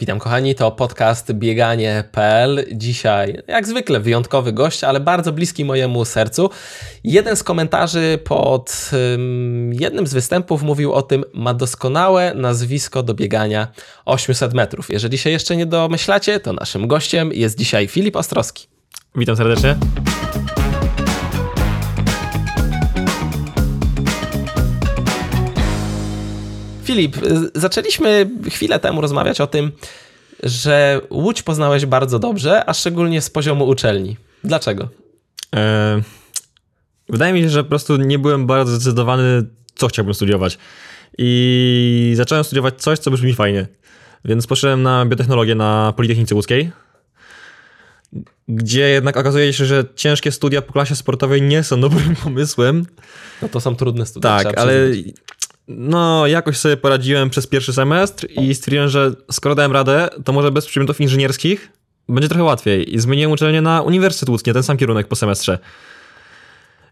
Witam kochani, to podcast bieganie.pl. Dzisiaj, jak zwykle, wyjątkowy gość, ale bardzo bliski mojemu sercu. Jeden z komentarzy pod um, jednym z występów mówił o tym, ma doskonałe nazwisko do biegania 800 metrów. Jeżeli się jeszcze nie domyślacie, to naszym gościem jest dzisiaj Filip Ostrowski. Witam serdecznie. Filip, zaczęliśmy chwilę temu rozmawiać o tym, że Łódź poznałeś bardzo dobrze, a szczególnie z poziomu uczelni. Dlaczego? E, wydaje mi się, że po prostu nie byłem bardzo zdecydowany, co chciałbym studiować. I zacząłem studiować coś, co brzmi fajnie. Więc poszedłem na biotechnologię na Politechnice Łódzkiej, gdzie jednak okazuje się, że ciężkie studia po klasie sportowej nie są dobrym pomysłem. No to są trudne studia. Tak, ale no, jakoś sobie poradziłem przez pierwszy semestr i stwierdziłem, że skoro dałem radę, to może bez przedmiotów inżynierskich będzie trochę łatwiej. I zmieniłem uczelnię na Uniwersytet Łódzki, ten sam kierunek po semestrze.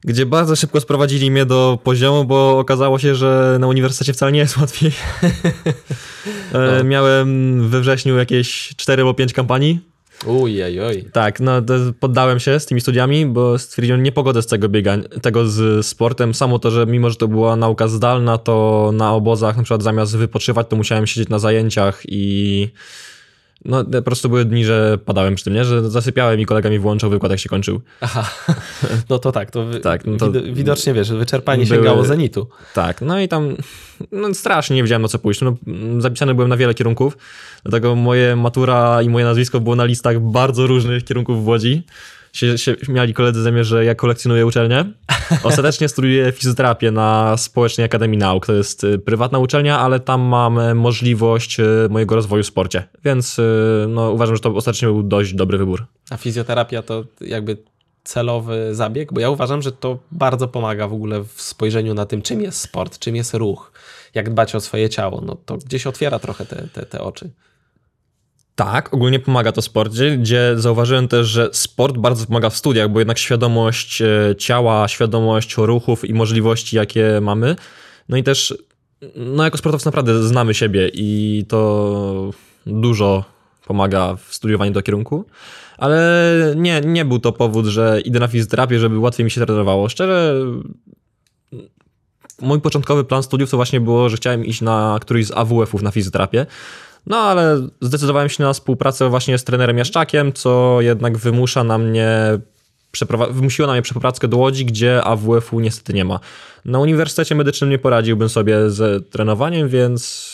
Gdzie bardzo szybko sprowadzili mnie do poziomu, bo okazało się, że na uniwersytecie wcale nie jest łatwiej. no. Miałem we wrześniu jakieś 4 albo 5 kampanii Ujej, oj. Tak, no poddałem się z tymi studiami, bo stwierdziłem niepogodę z tego biegania, tego z sportem. Samo to, że mimo, że to była nauka zdalna, to na obozach na przykład zamiast wypoczywać, to musiałem siedzieć na zajęciach i no po prostu były dni, że padałem przy tym, nie? Że zasypiałem i kolega mi włączał wykład, jak się kończył. Aha, no to tak, to, wy, tak, no to widocznie wiesz, wyczerpanie były, sięgało zenitu. Tak, no i tam no strasznie nie wiedziałem na co pójść. No, zapisany byłem na wiele kierunków, dlatego moje matura i moje nazwisko było na listach bardzo różnych kierunków w Łodzi się, się koledzy ze mnie, że ja kolekcjonuję uczelnię. Ostatecznie studiuję fizjoterapię na Społecznej Akademii Nauk. To jest y, prywatna uczelnia, ale tam mam y, możliwość y, mojego rozwoju w sporcie. Więc no, uważam, że to ostatecznie był dość dobry wybór. A fizjoterapia to jakby celowy zabieg? Bo ja uważam, że to bardzo pomaga w ogóle w spojrzeniu na tym, czym jest sport, czym jest ruch, jak dbać o swoje ciało. No to gdzieś otwiera trochę te, te, te oczy. Tak, ogólnie pomaga to sporcie, gdzie zauważyłem też, że sport bardzo pomaga w studiach, bo jednak świadomość e, ciała, świadomość ruchów i możliwości, jakie mamy. No i też, no jako sportowcy naprawdę znamy siebie i to dużo pomaga w studiowaniu do kierunku. Ale nie, nie był to powód, że idę na fizjoterapię, żeby łatwiej mi się trenowało. Szczerze, mój początkowy plan studiów to właśnie było, że chciałem iść na któryś z AWF-ów na fizjoterapię. No ale zdecydowałem się na współpracę właśnie z trenerem Jaszczakiem, co jednak wymusza na mnie wymusiło na mnie przeprowadzkę do Łodzi, gdzie AWF-u niestety nie ma. Na Uniwersytecie Medycznym nie poradziłbym sobie z trenowaniem, więc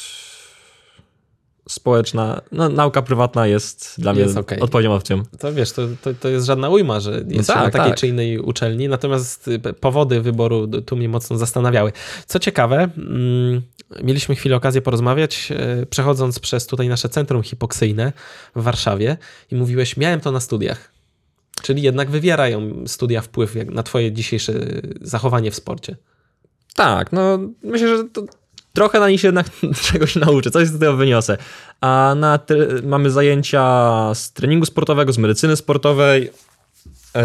społeczna, no, nauka prywatna jest dla jest mnie okay. odpowiednią opcją. To wiesz, to, to, to, jest żadna ujma, że jest no tak, na takiej tak. czy innej uczelni, natomiast y, powody wyboru tu mnie mocno zastanawiały. Co ciekawe, mm, mieliśmy chwilę okazję porozmawiać, e, przechodząc przez tutaj nasze centrum hipoksyjne w Warszawie i mówiłeś, miałem to na studiach. Czyli jednak wywierają studia wpływ na twoje dzisiejsze zachowanie w sporcie. Tak, no myślę, że to trochę na nich się jednak czegoś nauczę, coś z tego wyniosę. A na mamy zajęcia z treningu sportowego, z medycyny sportowej yy,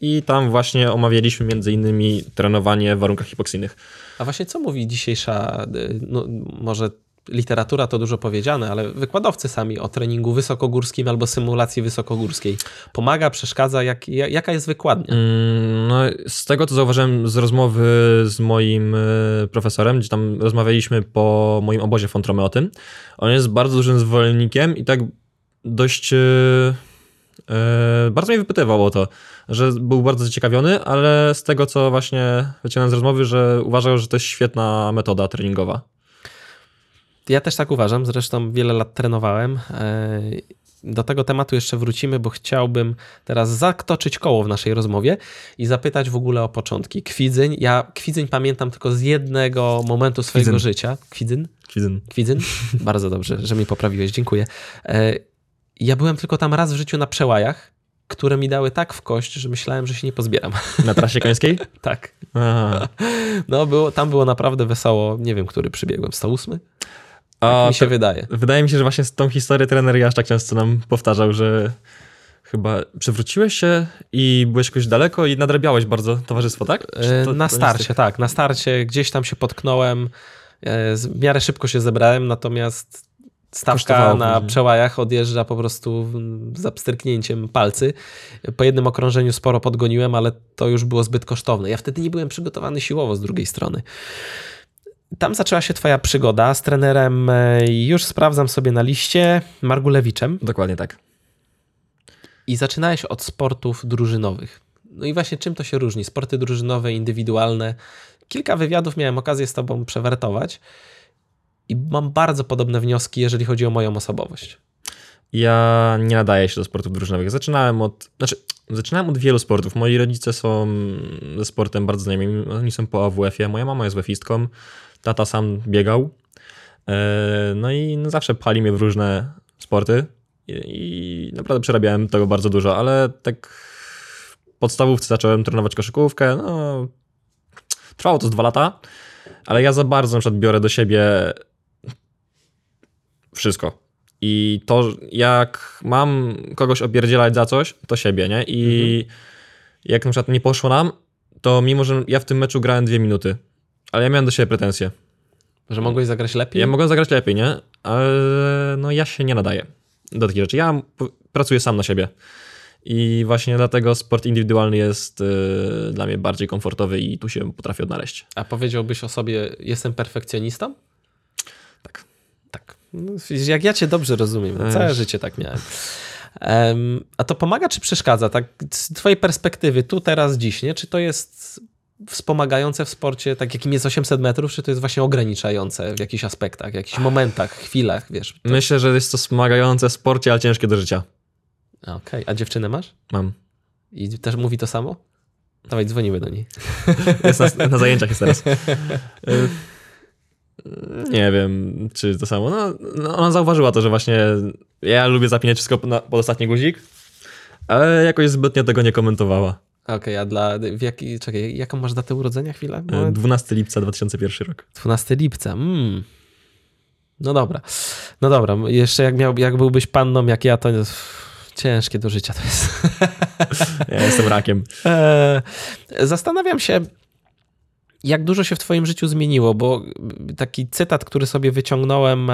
i tam właśnie omawialiśmy między innymi trenowanie w warunkach hipoksyjnych. A właśnie co mówi dzisiejsza, y, no, może literatura to dużo powiedziane, ale wykładowcy sami o treningu wysokogórskim albo symulacji wysokogórskiej. Pomaga, przeszkadza? Jak, jaka jest wykładnia? Mm, no, z tego, co zauważyłem z rozmowy z moim y, profesorem, gdzie tam rozmawialiśmy po moim obozie Fontrome o tym, on jest bardzo dużym zwolennikiem i tak dość... Yy Yy, bardzo mnie wypytywał o to, że był bardzo zaciekawiony, ale z tego, co właśnie wyciągnąłem z rozmowy, że uważał, że to jest świetna metoda treningowa. Ja też tak uważam, zresztą wiele lat trenowałem. Yy, do tego tematu jeszcze wrócimy, bo chciałbym teraz zaktoczyć koło w naszej rozmowie i zapytać w ogóle o początki. Kwidzyń, ja kwidzyń pamiętam tylko z jednego momentu swojego Kwidzyn. życia. Kwidzyn? Kwidzyn. Kwidzyn? Bardzo dobrze, że mi poprawiłeś, dziękuję. Ja byłem tylko tam raz w życiu na przełajach, które mi dały tak w kość, że myślałem, że się nie pozbieram. Na trasie końskiej? tak. Aha. No, było, tam było naprawdę wesoło. Nie wiem, który przybiegłem. 108? Tak mi się wydaje. Wydaje mi się, że właśnie z tą historię trener Jaszczak często nam powtarzał, że chyba przewróciłeś się i byłeś jakoś daleko i nadrabiałeś bardzo towarzystwo, tak? To, na starcie, tak. Na starcie gdzieś tam się potknąłem. E, w miarę szybko się zebrałem, natomiast stawka na później. przełajach odjeżdża po prostu z abstryknięciem palcy. Po jednym okrążeniu sporo podgoniłem, ale to już było zbyt kosztowne. Ja wtedy nie byłem przygotowany siłowo z drugiej strony. Tam zaczęła się twoja przygoda z trenerem, e, już sprawdzam sobie na liście, Margulewiczem. Dokładnie tak. I zaczynałeś od sportów drużynowych. No i właśnie czym to się różni? Sporty drużynowe, indywidualne. Kilka wywiadów miałem okazję z tobą przewertować i mam bardzo podobne wnioski, jeżeli chodzi o moją osobowość. Ja nie nadaję się do sportów drużynowych. Zaczynałem od, znaczy, zaczynałem od wielu sportów. Moi rodzice są ze sportem bardzo znajomi. Oni są po AWF-ie. Moja mama jest wefistką. Tata sam biegał. E, no i no zawsze pali mnie w różne sporty i naprawdę przerabiałem tego bardzo dużo, ale tak w podstawówce zacząłem trenować koszykówkę. No, trwało to z dwa lata, ale ja za bardzo na przykład biorę do siebie wszystko. I to, jak mam kogoś opierdzielać za coś, to siebie, nie? I mhm. jak na przykład nie poszło nam, to mimo, że ja w tym meczu grałem dwie minuty, ale ja miałem do siebie pretensje. Że mogłeś zagrać lepiej? Ja mogłem zagrać lepiej, nie? Ale no ja się nie nadaję do takich rzeczy. Ja pracuję sam na siebie. I właśnie dlatego sport indywidualny jest y, dla mnie bardziej komfortowy i tu się potrafię odnaleźć. A powiedziałbyś o sobie, jestem perfekcjonistą? No, jak ja cię dobrze rozumiem, no, całe życie tak miałem. Um, a to pomaga czy przeszkadza? Tak, z twojej perspektywy, tu, teraz, dziś, nie? Czy to jest wspomagające w sporcie, tak jakim jest 800 metrów, czy to jest właśnie ograniczające w jakichś aspektach, w jakichś momentach, chwilach, wiesz? To... Myślę, że jest to wspomagające w sporcie, ale ciężkie do życia. Okej, okay. a dziewczynę masz? Mam. I też mówi to samo? Dawaj, dzwonimy do niej. jest na, na zajęciach jest teraz. Nie wiem, czy to samo. No, no, ona zauważyła to, że właśnie ja lubię zapinać wszystko pod ostatni guzik, ale jakoś zbytnio tego nie komentowała. Okej, okay, a dla. W jaki, czekaj, jaką masz datę urodzenia chwilę? 12 lipca 2001 rok. 12 lipca. Mm. No dobra. No dobra. Jeszcze jak, miał, jak byłbyś panną jak ja, to ciężkie do życia to jest. Ja jestem rakiem. E, zastanawiam się, jak dużo się w Twoim życiu zmieniło, bo taki cytat, który sobie wyciągnąłem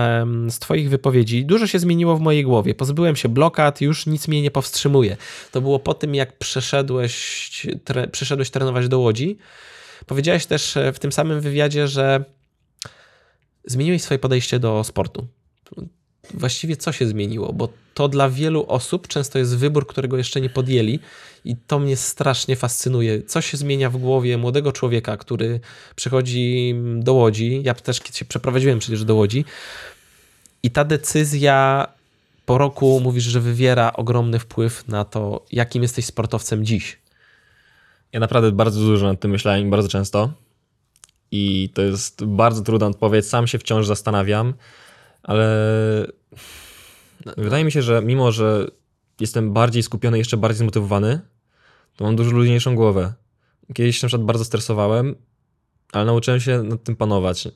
z Twoich wypowiedzi, dużo się zmieniło w mojej głowie. Pozbyłem się blokad, już nic mnie nie powstrzymuje. To było po tym, jak przeszedłeś, tre, przeszedłeś trenować do Łodzi. Powiedziałeś też e, w tym samym wywiadzie, że zmieniłeś swoje podejście do sportu. Właściwie co się zmieniło? Bo to dla wielu osób często jest wybór, którego jeszcze nie podjęli i to mnie strasznie fascynuje. Co się zmienia w głowie młodego człowieka, który przychodzi do Łodzi. Ja też się przeprowadziłem przecież do Łodzi. I ta decyzja po roku mówisz, że wywiera ogromny wpływ na to, jakim jesteś sportowcem dziś. Ja naprawdę bardzo dużo nad tym myślałem bardzo często. I to jest bardzo trudna odpowiedź. Sam się wciąż zastanawiam, ale wydaje mi się, że mimo, że jestem bardziej skupiony, jeszcze bardziej zmotywowany, to mam dużo luźniejszą głowę. Kiedyś na przykład bardzo stresowałem, ale nauczyłem się nad tym panować.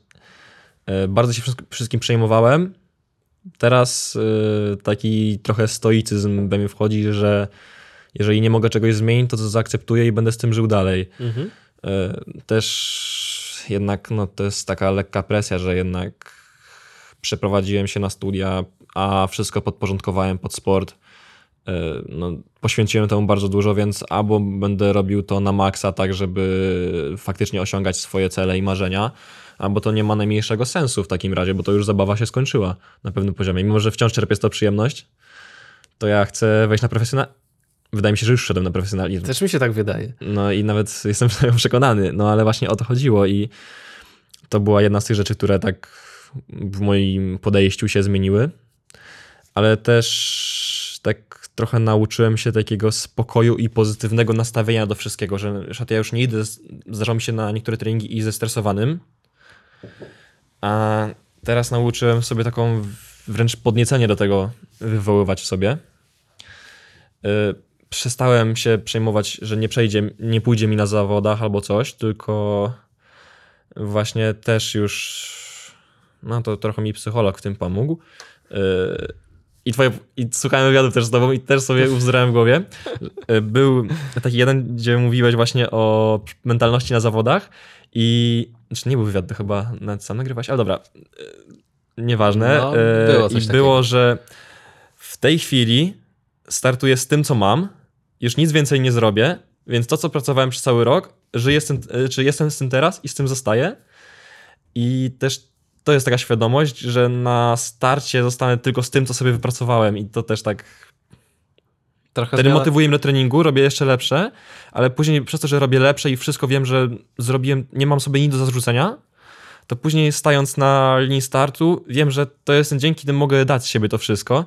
E, bardzo się wszystkim przejmowałem. Teraz e, taki trochę stoicyzm we mnie wchodzi, że jeżeli nie mogę czegoś zmienić, to to zaakceptuję i będę z tym żył dalej. Mhm. E, też jednak no, to jest taka lekka presja, że jednak przeprowadziłem się na studia, a wszystko podporządkowałem pod sport. E, no, poświęciłem temu bardzo dużo, więc albo będę robił to na maksa, tak żeby faktycznie osiągać swoje cele i marzenia, albo to nie ma najmniejszego sensu w takim razie, bo to już zabawa się skończyła na pewnym poziomie. Mimo, że wciąż czerpię z to przyjemność, to ja chcę wejść na profesjonal. Wydaje mi się, że już szedłem na profesjonalizm. Też mi się tak wydaje. No i nawet jestem przekonany, no ale właśnie o to chodziło i to była jedna z tych rzeczy, które tak w moim podejściu się zmieniły, ale też tak trochę nauczyłem się takiego spokoju i pozytywnego nastawienia do wszystkiego, że ja już nie idę, zdarza mi się na niektóre treningi i zestresowanym, a teraz nauczyłem sobie taką wręcz podniecenie do tego wywoływać w sobie. Y, przestałem się przejmować, że nie przejdzie, nie pójdzie mi na zawodach albo coś, tylko właśnie też już no to trochę mi psycholog w tym pomógł. Y, I, twoje, I słuchałem wywiadów też z tobą i też sobie uzdrałem w głowie. Y, był taki jeden, gdzie mówiłeś właśnie o mentalności na zawodach i... Znaczy nie był wywiad, to chyba nawet sam nagrywałeś, ale dobra. Y, nieważne. No, było I było, że w tej chwili startuję z tym, co mam, już nic więcej nie zrobię, więc to, co pracowałem przez cały rok, że jestem, czy jestem z tym teraz i z tym zostaję. I też to jest taka świadomość, że na starcie zostanę tylko z tym, co sobie wypracowałem i to też tak Trochę Wtedy zmiana... motywuję mnie do treningu, robię jeszcze lepsze, ale później przez to, że robię lepsze i wszystko wiem, że zrobiłem, nie mam sobie nic do zarzucenia, to później stając na linii startu, wiem, że to jest dzięki tym mogę dać z siebie to wszystko.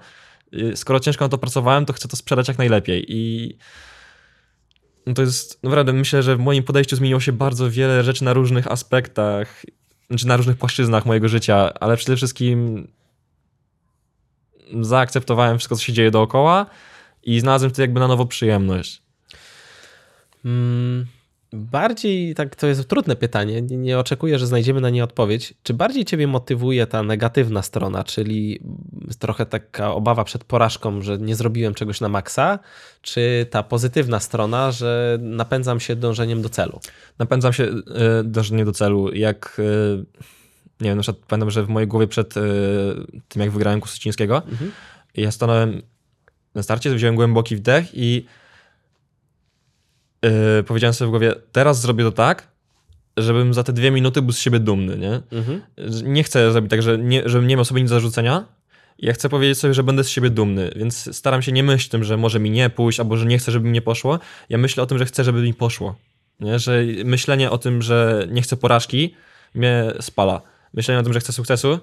Skoro ciężko na to pracowałem, to chcę to sprzedać jak najlepiej. I no to jest naprawdę, myślę, że w moim podejściu zmieniło się bardzo wiele rzeczy na różnych aspektach, znaczy na różnych płaszczyznach mojego życia, ale przede wszystkim zaakceptowałem wszystko, co się dzieje dookoła i znalazłem to jakby na nowo przyjemność. Mm, bardziej, tak, to jest trudne pytanie, nie, nie oczekuję, że znajdziemy na nie odpowiedź. Czy bardziej ciebie motywuje ta negatywna strona, czyli trochę taka obawa przed porażką, że nie zrobiłem czegoś na maksa, czy ta pozytywna strona, że napędzam się dążeniem do celu? Napędzam się y, dążeniem do celu. Jak, y, nie wiem, na przykład pamiętam, że w mojej głowie przed y, tym, jak wygrałem Kusycińskiego, mhm. ja stanąłem na starcie, wziąłem głęboki wdech i yy, powiedziałem sobie w głowie, teraz zrobię to tak, żebym za te dwie minuty był z siebie dumny, nie? Mhm. Nie chcę zrobić tak, że nie, żebym nie miał sobie nic do zarzucenia. Ja chcę powiedzieć sobie, że będę z siebie dumny, więc staram się nie myśleć tym, że może mi nie pójść, albo że nie chcę, żeby mi nie poszło. Ja myślę o tym, że chcę, żeby mi poszło. Nie? Że myślenie o tym, że nie chcę porażki, mnie spala. Myślenie o tym, że chcę sukcesu,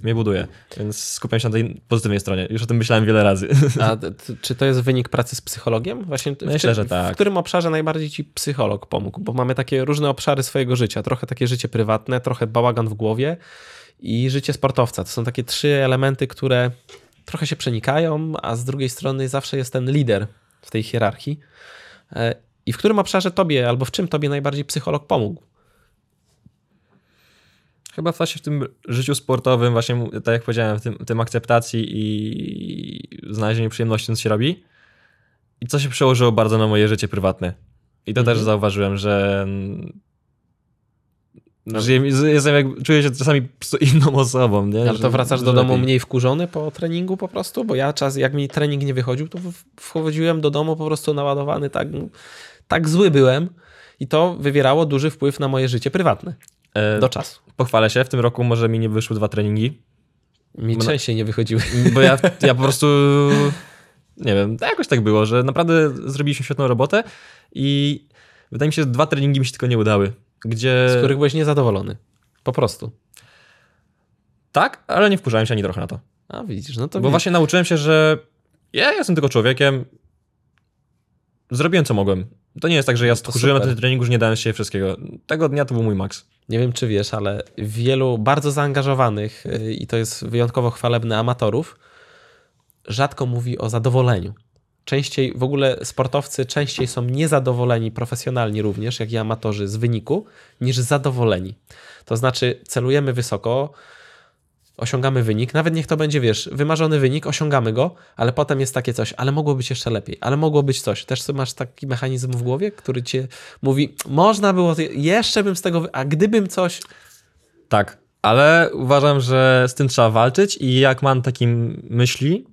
mnie buduje, więc skupiam się na tej pozytywnej stronie. Już o tym myślałem wiele razy. A czy to jest wynik pracy z psychologiem? Właśnie Myślę, że tak. W którym obszarze najbardziej ci psycholog pomógł? Bo mamy takie różne obszary swojego życia. Trochę takie życie prywatne, trochę bałagan w głowie i życie sportowca. To są takie trzy elementy, które trochę się przenikają, a z drugiej strony zawsze jest ten lider w tej hierarchii. E, I w którym obszarze tobie, albo w czym tobie najbardziej psycholog pomógł? Chyba właśnie w tym życiu sportowym, właśnie tak jak powiedziałem, w tym, tym akceptacji i znalezieniu przyjemności, co się robi. I co się przełożyło bardzo na moje życie prywatne. I to mhm. też zauważyłem, że no. że jestem jak, czuję się czasami inną osobą. Nie? Ale to wracasz do domu mniej wkurzony po treningu po prostu? Bo ja czas, jak mi trening nie wychodził, to wchodziłem do domu po prostu naładowany, tak, tak zły byłem i to wywierało duży wpływ na moje życie prywatne. E, do czasu. Pochwalę się, w tym roku może mi nie wyszły dwa treningi. Mi częściej nie wychodziły. Bo ja, ja po prostu nie wiem, jakoś tak było, że naprawdę zrobiliśmy świetną robotę i wydaje mi się, że dwa treningi mi się tylko nie udały. Gdzie... Z których byłeś niezadowolony. Po prostu. Tak, ale nie wkurzałem się ani trochę na to. A widzisz, no to. Bo widzisz. właśnie nauczyłem się, że ja jestem tylko człowiekiem. Zrobiłem co mogłem. To nie jest tak, że ja no stchórzyłem na tym treningu, że nie dałem się wszystkiego. Tego dnia to był mój maks. Nie wiem, czy wiesz, ale wielu bardzo zaangażowanych y, i to jest wyjątkowo chwalebne amatorów rzadko mówi o zadowoleniu. Częściej, w ogóle sportowcy częściej są niezadowoleni, profesjonalni również, jak i amatorzy z wyniku, niż zadowoleni. To znaczy, celujemy wysoko, osiągamy wynik, nawet niech to będzie, wiesz, wymarzony wynik, osiągamy go, ale potem jest takie coś, ale mogło być jeszcze lepiej, ale mogło być coś. Też masz taki mechanizm w głowie, który cię mówi, można było, jeszcze bym z tego, a gdybym coś... Tak, ale uważam, że z tym trzeba walczyć i jak mam takie myśli,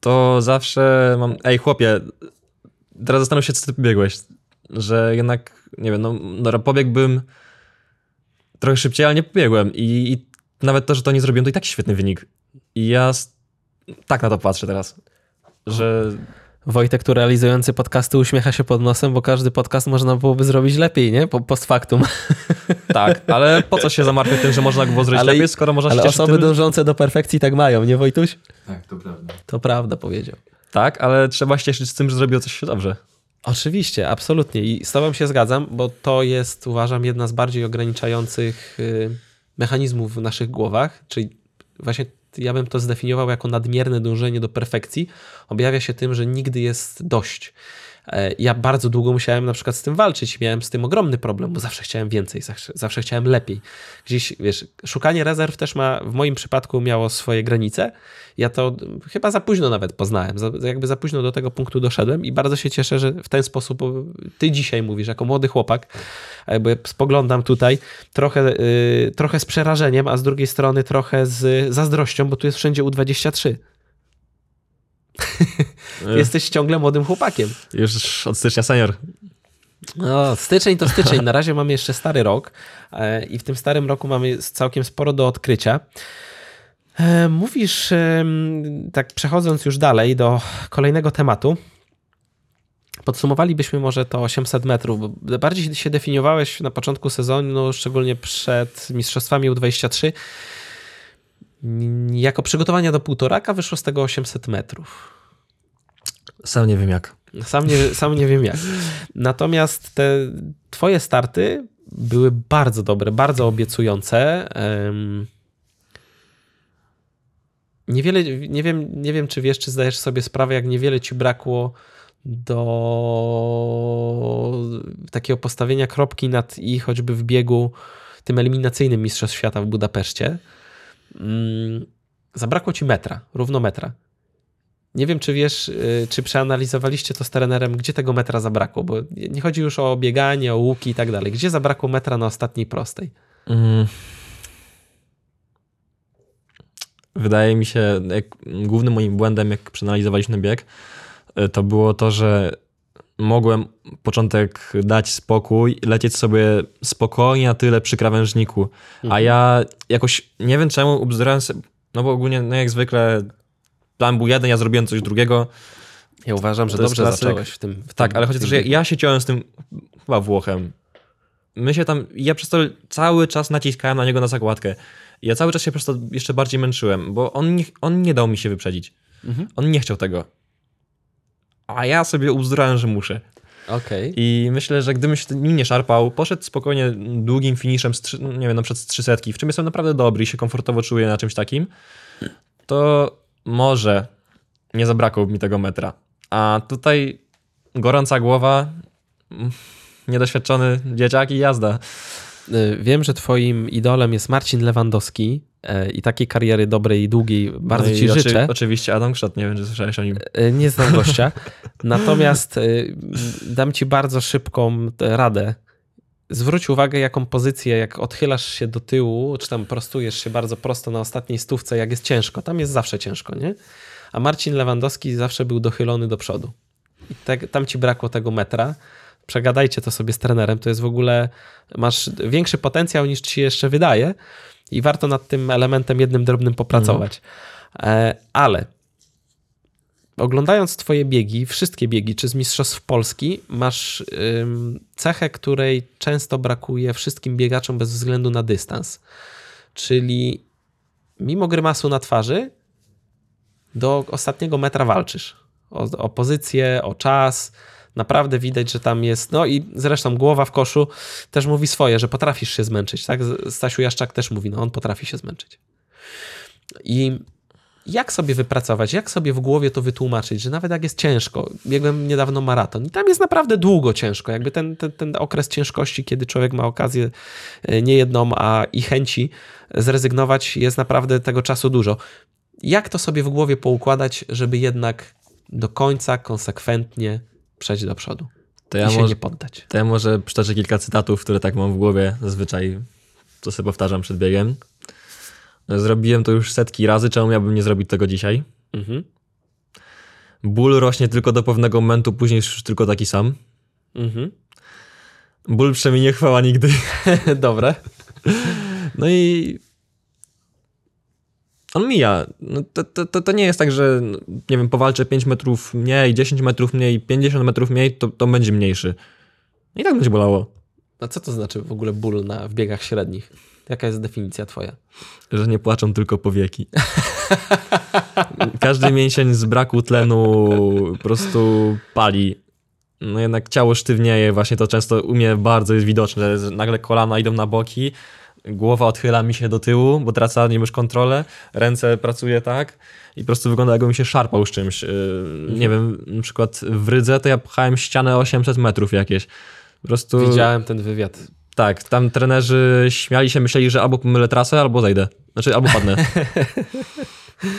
to zawsze mam, ej chłopie, teraz zastanów się, co ty pobiegłeś, że jednak, nie wiem, no, no pobiegłbym trochę szybciej, ale nie pobiegłem i, i nawet to, że to nie zrobiłem, to i tak świetny wynik. I ja tak na to patrzę teraz, że... Wojtek, tu realizujący podcasty, uśmiecha się pod nosem, bo każdy podcast można byłoby zrobić lepiej, nie? Post factum. Tak, ale po co się zamartwiać tym, że można go zrobić ale, lepiej, skoro można ale się osoby tym... dążące do perfekcji tak mają, nie Wojtuś? Tak, to prawda. To prawda, powiedział. Tak, ale trzeba się cieszyć z tym, że zrobiło coś się dobrze. Oczywiście, absolutnie. I z tobą się zgadzam, bo to jest, uważam, jedna z bardziej ograniczających... Yy mechanizmów w naszych głowach, czyli właśnie ja bym to zdefiniował jako nadmierne dążenie do perfekcji, objawia się tym, że nigdy jest dość. E, ja bardzo długo musiałem na przykład z tym walczyć, miałem z tym ogromny problem, bo zawsze chciałem więcej, zawsze, zawsze chciałem lepiej. Gdzieś, wiesz, szukanie rezerw też ma, w moim przypadku miało swoje granice. Ja to chyba za późno nawet poznałem, za, jakby za późno do tego punktu doszedłem i bardzo się cieszę, że w ten sposób ty dzisiaj mówisz, jako młody chłopak, bo spoglądam tutaj trochę, yy, trochę z przerażeniem, a z drugiej strony trochę z zazdrością, bo tu jest wszędzie U23. Jesteś ciągle młodym chłopakiem. Już od stycznia senior. No, styczeń to styczeń. Na razie mamy jeszcze stary rok e, i w tym starym roku mamy całkiem sporo do odkrycia. E, mówisz, tak przechodząc już dalej do kolejnego tematu, podsumowalibyśmy może to 800 metrów, bo bardziej się definiowałeś na początku sezonu, szczególnie przed Mistrzostwami U23, jako przygotowania do półtoraka wyszło z tego 800 metrów. Sam nie wiem jak. Sam nie, sam nie wiem jak. Natomiast te twoje starty były bardzo dobre, bardzo obiecujące. Niewiele, nie wiem, nie wiem, czy wiesz, czy zdajesz sobie sprawę, jak niewiele ci brakło do takiego postawienia kropki nad i choćby w biegu tym eliminacyjnym Mistrzostw Świata w Budapeszcie. Mm, zabrakło ci metra, równo metra. Nie wiem, czy wiesz, y, czy przeanalizowaliście to z trenerem, gdzie tego metra zabrakło, bo nie chodzi już o bieganie, o łuki i tak dalej. Gdzie zabrakło metra na ostatniej prostej? Mm. Wydaje mi się, jak głównym moim błędem, jak przeanalizowaliśmy bieg, y, to było to, że mogłem początek dać spokój, lecieć sobie spokojnie na tyle przy krawężniku. Mhm. A ja jakoś nie wiem czemu ubzdurałem sobie, no bo ogólnie, no jak zwykle, plan był jeden, ja zrobiłem coś drugiego. Ja uważam, że dobrze zacząłeś w tym. W tak, tym, ale chodzi o to, że ja, ja się ciąłem z tym chyba Włochem. My się tam, ja przez to cały czas naciskałem na niego na zakładkę. Ja cały czas się przez to jeszcze bardziej męczyłem, bo on nie, on nie dał mi się wyprzedzić. Mhm. On nie chciał tego a ja sobie uzdurałem, że muszę. Okay. I myślę, że gdybym się nim nie szarpał, poszedł spokojnie długim finiszem, z, nie wiem, na przykład z 300, w czym jestem naprawdę dobry i się komfortowo czuję na czymś takim, to może nie zabrakło mi tego metra. A tutaj gorąca głowa, niedoświadczony dzieciak i jazda. Y, wiem, że twoim idolem jest Marcin Lewandowski e, i takiej kariery dobrej i długiej bardzo no ci oczy, życzę. Oczywiście Adam Krzot, nie wiem, czy słyszałeś o nim. E, nie znam gościa, natomiast dam ci bardzo szybką radę. Zwróć uwagę, jaką pozycję, jak odchylasz się do tyłu, czy tam prostujesz się bardzo prosto na ostatniej stówce, jak jest ciężko. Tam jest zawsze ciężko, nie? A Marcin Lewandowski zawsze był dochylony do przodu. I te, tam ci brakło tego metra. Przegadajcie to sobie z trenerem. To jest w ogóle, masz większy potencjał niż ci jeszcze wydaje i warto nad tym elementem jednym drobnym popracować. Mhm. Ale oglądając Twoje biegi, wszystkie biegi, czy z Mistrzostw Polski, masz cechę, której często brakuje wszystkim biegaczom bez względu na dystans. Czyli mimo grymasu na twarzy, do ostatniego metra walczysz. O, o pozycję, o czas, naprawdę widać, że tam jest, no i zresztą głowa w koszu też mówi swoje, że potrafisz się zmęczyć, tak? Stasiu Jaszczak też mówi, no on potrafi się zmęczyć. I jak sobie wypracować, jak sobie w głowie to wytłumaczyć, że nawet jak jest ciężko, biegłem niedawno maraton i tam jest naprawdę długo ciężko, jakby ten, ten, ten okres ciężkości, kiedy człowiek ma okazję e, nie jedną, a i chęci zrezygnować, jest naprawdę tego czasu dużo. Jak to sobie w głowie poukładać, żeby jednak do końca konsekwentnie przejść do przodu to ja i się może, nie poddać. To ja może przytoczę kilka cytatów, które tak mam w głowie zazwyczaj, co sobie powtarzam przed biegiem. Zrobiłem to już setki razy, czemu miałbym nie zrobić tego dzisiaj? Mhm. Ból rośnie tylko do pewnego momentu, później już tylko taki sam. Mhm. Ból przeminie chwała nigdy. Dobre. No i on mija. No to, to, to nie jest tak, że nie wiem, powalczę 5 metrów mniej, 10 metrów mniej, 50 metrów mniej, to, to będzie mniejszy. I tak będzie bolało. A co to znaczy w ogóle ból na, w biegach średnich? Jaka jest definicja twoja? Że nie płaczą tylko powieki. Każdy mięsień z braku tlenu po prostu pali. No jednak ciało sztywnieje, właśnie to często u mnie bardzo jest widoczne, że nagle kolana idą na boki, głowa odchyla mi się do tyłu, bo tracę nim już kontrolę, ręce pracuje tak i po prostu wygląda jakbym się szarpał z czymś. Mhm. Nie wiem, na przykład w Rydze to ja pchałem ścianę 800 metrów jakieś. Po prostu... Widziałem ten wywiad. Tak, tam trenerzy śmiali się, myśleli, że albo pomylę trasę, albo zejdę. Znaczy, albo padnę.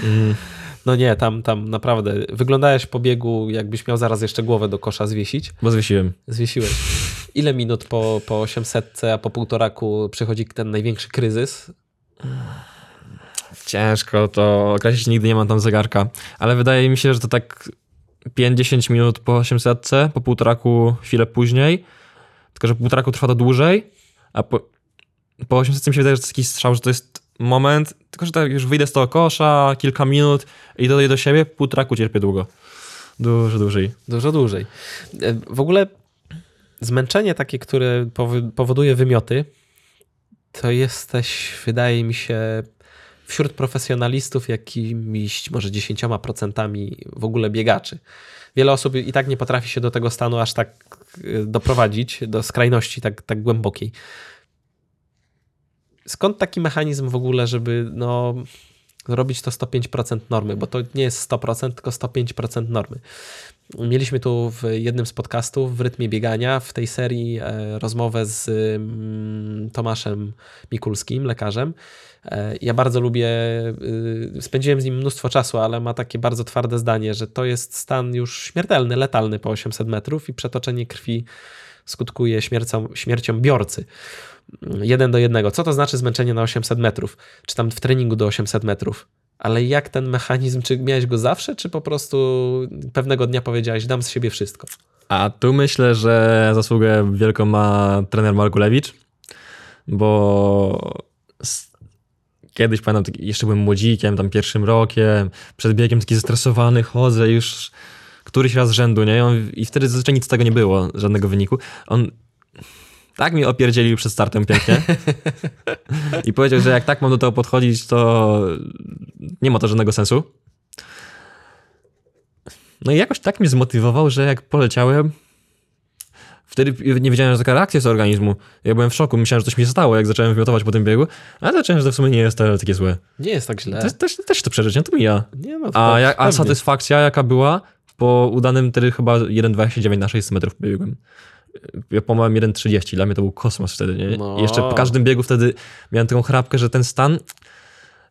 mm. No nie, tam, tam naprawdę wyglądałeś po biegu, jakbyś miał zaraz jeszcze głowę do kosza zwiesić. Bo zwiesiłem. Zwiesiłeś. Ile minut po, po 800, a po półtoraku przychodzi ten największy kryzys? Ciężko to określić, nigdy nie mam tam zegarka, ale wydaje mi się, że to tak 5-10 minut po 800, po półtoraku chwilę później, tylko że półtoraku trwa to dłużej, a po, po 800 mi się wydaje, że to jest taki strzał, że to jest moment, tylko że tak już wyjdę z tego kosza, kilka minut i dodaję do siebie, półtoraku cierpię długo. Dużo dłużej. Dużo dłużej. E, w ogóle zmęczenie takie, które powoduje wymioty, to jesteś, wydaje mi się, wśród profesjonalistów jakimiś może 10% w ogóle biegaczy. Wiele osób i tak nie potrafi się do tego stanu aż tak e, doprowadzić, do skrajności tak, tak głębokiej. Skąd taki mechanizm w ogóle, żeby no, robić to 105% normy, bo to nie jest 100%, tylko 105% normy. Mieliśmy tu w jednym z podcastów w rytmie biegania w tej serii e, rozmowę z mm, Tomaszem Mikulskim, lekarzem. E, ja bardzo lubię, y, spędziłem z nim mnóstwo czasu, ale ma takie bardzo twarde zdanie, że to jest stan już śmiertelny, letalny po 800 metrów i przetoczenie krwi skutkuje śmiercią, śmiercią biorcy. Jeden do jednego. Co to znaczy zmęczenie na 800 metrów? Czy tam w treningu do 800 metrów? Ale jak ten mechanizm, czy miałeś go zawsze, czy po prostu pewnego dnia powiedziałeś, dam z siebie wszystko? A tu myślę, że zasługę wielką ma trener Markulewicz, bo kiedyś pamiętam, jeszcze byłem młodzikiem, tam pierwszym rokiem, przed biegiem taki zestresowany, chodzę już któryś raz z rzędu, nie? I, on, i wtedy zazwyczaj nic z tego nie było, żadnego wyniku. On tak mi opierdzielił przed startem pięknie. I powiedział, że jak tak mam do tego podchodzić, to nie ma to żadnego sensu. No i jakoś tak mnie zmotywował, że jak poleciałem, wtedy nie wiedziałem, że taka reakcja jest organizmu. Ja byłem w szoku, myślałem, że coś mi stało, jak zacząłem wymiotować po tym biegu, ale zacząłem, że to w sumie nie jest takie złe. Nie jest tak źle. Też, też, też to przeżyć, nie? To mija. Nie, no, a, jak, a satysfakcja jaka była po udanym wtedy chyba 1,29 na 600 metrów biegłem ja pomałem 1,30, dla mnie to był kosmos wtedy, nie? No. I jeszcze po każdym biegu wtedy miałem taką chrapkę, że ten stan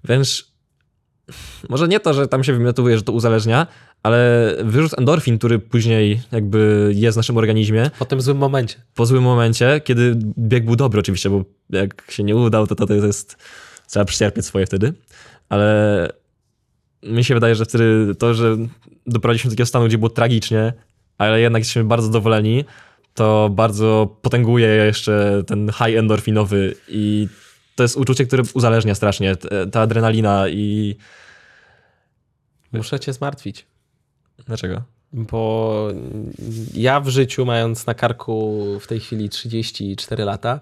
wręcz może nie to, że tam się wymiotuje, że to uzależnia, ale wyrzut endorfin, który później jakby jest w naszym organizmie. Po tym złym momencie. Po złym momencie, kiedy bieg był dobry oczywiście, bo jak się nie udał, to to, to jest, trzeba przyczerpieć swoje wtedy, ale mi się wydaje, że wtedy to, że doprowadziliśmy do takiego stanu, gdzie było tragicznie, ale jednak jesteśmy bardzo zadowoleni, to bardzo potęguje jeszcze ten high endorfinowy i to jest uczucie, które uzależnia strasznie, ta adrenalina i... Muszę cię zmartwić. Dlaczego? Bo ja w życiu, mając na karku w tej chwili 34 lata,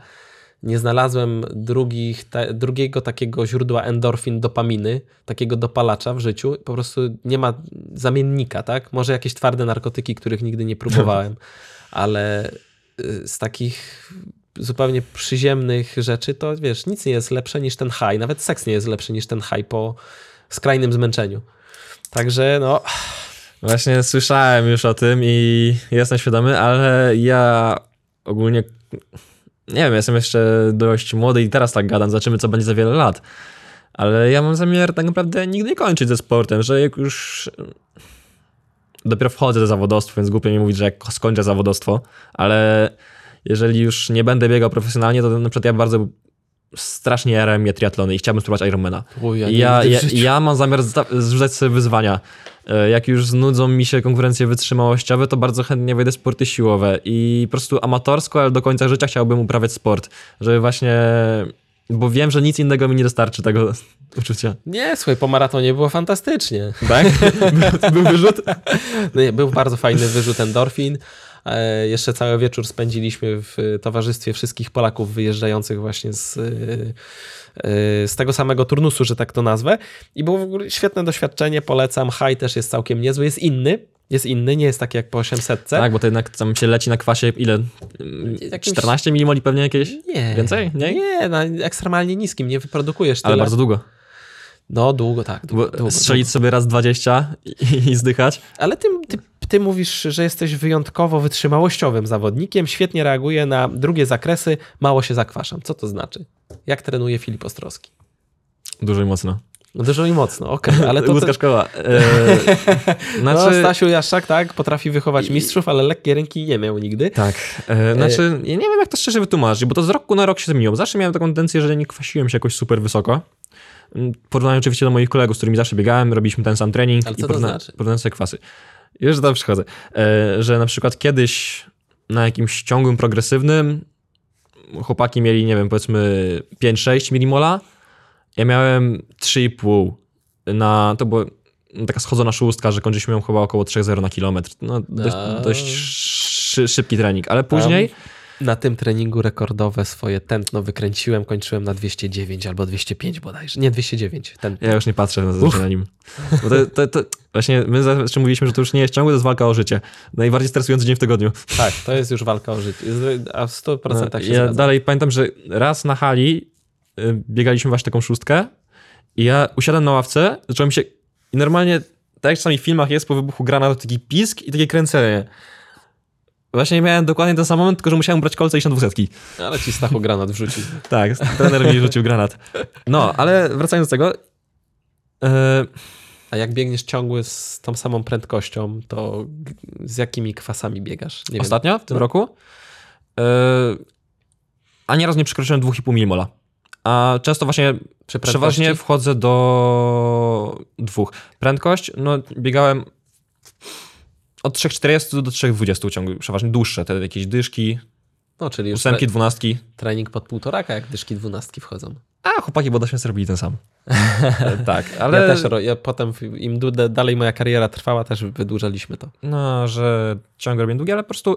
nie znalazłem drugich, ta, drugiego takiego źródła endorfin, dopaminy, takiego dopalacza w życiu. Po prostu nie ma zamiennika, tak? Może jakieś twarde narkotyki, których nigdy nie próbowałem. ale y, z takich zupełnie przyziemnych rzeczy, to wiesz, nic nie jest lepsze niż ten high, nawet seks nie jest lepszy niż ten high po skrajnym zmęczeniu. Także no... Właśnie słyszałem już o tym i jestem świadomy, ale ja ogólnie nie wiem, jestem jeszcze dość młody i teraz tak gadam, zobaczymy co będzie za wiele lat. Ale ja mam zamiar tak naprawdę nigdy nie kończyć ze sportem, że jak już dopiero wchodzę do zawodowstwa, więc głupio mi mówić, że jak skończę zawodowstwo, ale jeżeli już nie będę biegał profesjonalnie, to na przykład ja bardzo strasznie jarałem mnie triatlony i chciałbym spróbować Ironmana. ja, ja, ja, ja, mam zamiar zrzucać sobie wyzwania. E, jak już znudzą mi się konkurencje wytrzymałościowe, to bardzo chętnie wejdę w sporty siłowe i po prostu amatorsko, ale do końca życia chciałbym uprawiać sport, żeby właśnie bo wiem, że nic innego mi nie dostarczy tego uczucia. Nie, słuchaj, po maratonie było fantastycznie. Tak? był wyrzut? No nie, był bardzo fajny wyrzut endorfin. E, jeszcze cały wieczór spędziliśmy w towarzystwie wszystkich Polaków wyjeżdżających właśnie z, e, e, z tego samego turnusu, że tak to nazwę. I było w ogóle świetne doświadczenie, polecam. High też jest całkiem niezły, jest inny, Jest inny, nie jest taki jak po 800. Tak, bo to jednak tam się leci na kwasie ile? Jakimś... 14 milimoli pewnie jakieś? Nie. Więcej? Nie, nie na ekstremalnie niskim, nie wyprodukujesz tyle. Ale bardzo długo. No, długo, tak. Długo, długo, strzelić długo. sobie raz 20 i, i zdychać. Ale ty, ty, ty mówisz, że jesteś wyjątkowo wytrzymałościowym zawodnikiem, świetnie reaguje na drugie zakresy, mało się zakwaszam. Co to znaczy? Jak trenuje Filip Ostrowski? Dużo i mocno. No dużo i mocno, okej, okay, ale to... Łódzka szkoła. Eee, znaczy... No, Stasiu Jaszczak, tak, potrafi wychować mistrzów, ale lekkie ręki nie miał nigdy. Tak, eee, znaczy, ja nie wiem jak to szczerze wytłumaczyć, bo to z roku na rok się zmieniło. Zawsze miałem taką tendencję, że nie kwasiłem się jakoś super wysoko. Porównanie oczywiście do moich kolegów, z którymi zawsze biegałem, robiliśmy ten sam trening ale co i porówna- znaczy? porównałem sobie kwasy. Już tam przychodzę. Eee, że na przykład kiedyś na jakimś ciągłym progresywnym chłopaki mieli, nie wiem, powiedzmy 5-6 milimola, ja miałem 3,5 na, to była taka schodzona szóstka, że kończyliśmy ją chyba około 3,0 na kilometr. No, dość, dość szy, szybki trening, ale później... Na tym treningu rekordowe swoje tętno wykręciłem, kończyłem na 209 albo 205 bodajże. Nie, 209. Tętno. Ja już nie patrzę na, na nim. Bo to, to, to, właśnie my zawsze mówiliśmy, że to już nie jest ciągłe, to jest walka o życie. Najbardziej stresujący dzień w tygodniu. Tak, to jest już walka o życie. A w 100% no, się Ja dalej pamiętam, że raz na hali biegaliśmy właśnie taką szóstkę i ja usiadłem na ławce, zacząłem się i normalnie, tak jak czasami w filmach jest po wybuchu granatu taki pisk i takie kręcenie. Właśnie miałem dokładnie ten sam moment, tylko że musiałem brać kolce i iść na dwusetki. Ale ci Stachu granat wrzucił. tak, trener mi rzucił granat. No, ale wracając do tego... Yy... A jak biegniesz ciągły z tą samą prędkością, to z jakimi kwasami biegasz? Nie Ostatnio, wiem. w tym no. roku? Yy... A nieraz nie przekroczyłem 2,5 milimola. A często właśnie przeważnie wchodzę do dwóch. Prędkość, no biegałem od 3,40 do 3,20 ciągu, przeważnie dłuższe, te jakieś dyszki, no, czyli ósemki, dwunastki. Trening pod półtoraka, jak dyszki dwunastki wchodzą. A, chłopaki bo się robili ten sam. tak, ale... Ja też, ja potem im dalej moja kariera trwała, też wydłużaliśmy to. No, że ciągle robię długie, ale po prostu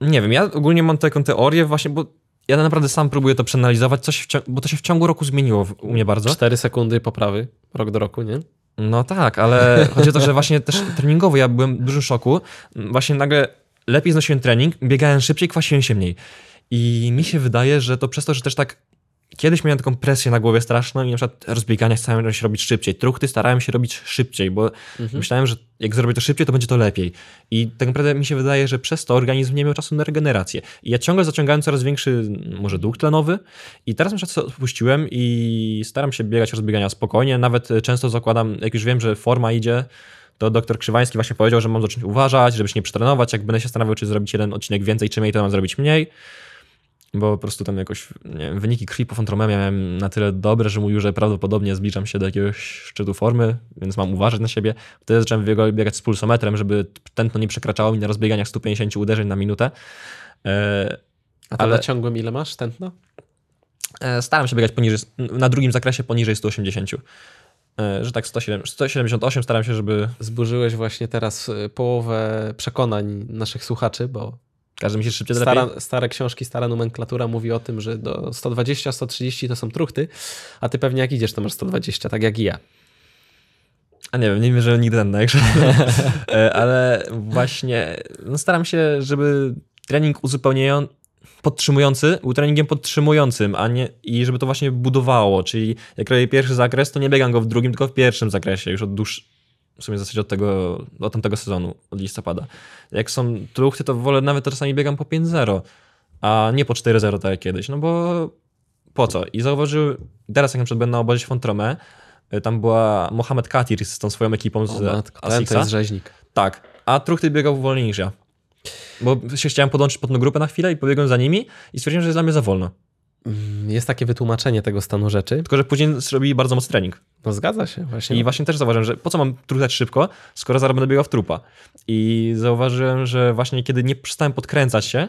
nie wiem, ja ogólnie mam taką teorię właśnie, bo ja naprawdę sam próbuję to przeanalizować, coś bo to się w ciągu roku zmieniło u mnie bardzo. Cztery sekundy poprawy, rok do roku, nie? No tak, ale chodzi o to, że właśnie też treningowo ja byłem w dużym szoku. Właśnie nagle lepiej znosiłem trening, biegałem szybciej, kwasiłem się mniej. I mi się wydaje, że to przez to, że też tak kiedyś miałem taką presję na głowie straszną i na przykład rozbiegania starałem się robić szybciej. Truchty starałem się robić szybciej, bo mhm. myślałem, że jak zrobię to szybciej, to będzie to lepiej. I tak naprawdę mi się wydaje, że przez to organizm nie miał czasu na regenerację. I ja ciągle zaciągałem coraz większy, może dług tlenowy i teraz na przykład odpuściłem i staram się biegać rozbiegania spokojnie. Nawet często zakładam, jak już wiem, że forma idzie, to doktor Krzywański właśnie powiedział, że mam zacząć uważać, żeby się nie przetrenować. Jak będę się zastanawiał, czy zrobić jeden odcinek więcej, czy mniej, to mam zrobić mniej bo po prostu tam jakoś wiem, wyniki krwi po Fontromemie miałem na tyle dobre, że mówił, że prawdopodobnie zbliżam się do jakiegoś szczytu formy, więc mam uważać na siebie. Wtedy zacząłem biegać z pulsometrem, żeby tętno nie przekraczało mi na rozbieganiach 150 uderzeń na minutę. E, A ale... na ciągłym ile masz tętno? E, staram się biegać poniżej, na drugim zakresie poniżej 180 e, że tak 178 staram się, żeby... Zburzyłeś właśnie teraz połowę przekonań naszych słuchaczy, bo każdy mi się szybciej stara, Stare książki, stara nomenklatura mówi o tym, że do 120, 130 to są truchty, a ty pewnie jak idziesz, to masz 120, tak jak i ja. A nie wiem, nie wiem, że nigdy ten także. Ale właśnie no staram się, żeby trening uzupełniający, podtrzymujący był treningiem podtrzymującym, a nie i żeby to właśnie budowało, czyli jak robię pierwszy zakres, to nie biegam go w drugim, tylko w pierwszym zakresie, już od dłuższego w sumie w zasadzie od tego, od tamtego sezonu, od listopada. Jak są truchty, to wolę nawet czasami biegam po 5-0, a nie po 4-0 tak jak kiedyś, no bo po co? I zauważył, teraz jak na przykład będę na obozie Fontrome, y, tam była Mohamed Katir z tą swoją ekipą z o, matko, ten to jest rzeźnik. Tak, a truchty biegał wolniej niż ja. Bo się chciałem podłączyć pod tą grupę na chwilę i pobiegłem za nimi i stwierdziłem, że jest dla mnie za wolno. Mm, jest takie wytłumaczenie tego stanu rzeczy. Tylko, że później zrobili bardzo mocny trening. No zgadza się. Właśnie. I właśnie też zauważyłem, że po co mam truchać szybko, skoro zaraz będę biegał w trupa. I zauważyłem, że właśnie kiedy nie przestałem podkręcać się,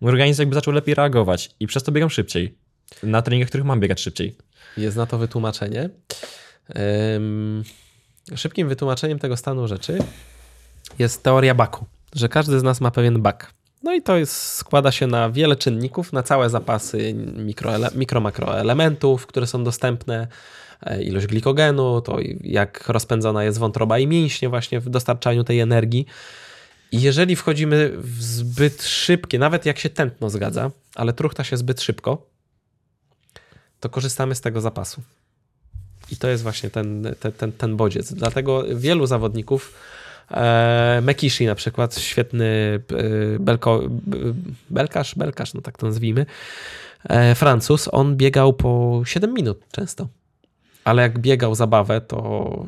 mój organizm jakby zaczął lepiej reagować i przez to biegam szybciej. Na treningach, których mam biegać szybciej. Jest na to wytłumaczenie. Um, szybkim wytłumaczeniem tego stanu rzeczy jest teoria baku, że każdy z nas ma pewien bak. No i to jest, składa się na wiele czynników, na całe zapasy mikro, mikro makroelementów, które są dostępne, e, ilość glikogenu, to jak rozpędzona jest wątroba i mięśnie właśnie w dostarczaniu tej energii. I jeżeli wchodzimy w zbyt szybkie, nawet jak się tętno zgadza, ale truchta się zbyt szybko, to korzystamy z tego zapasu. I to jest właśnie ten, ten, ten, ten bodziec. Dlatego wielu zawodników, Mekishi na przykład, świetny e, belko, belkarz, belkarz, no tak to nazwijmy, e, Francuz, on biegał po 7 minut często. Ale jak biegał zabawę, to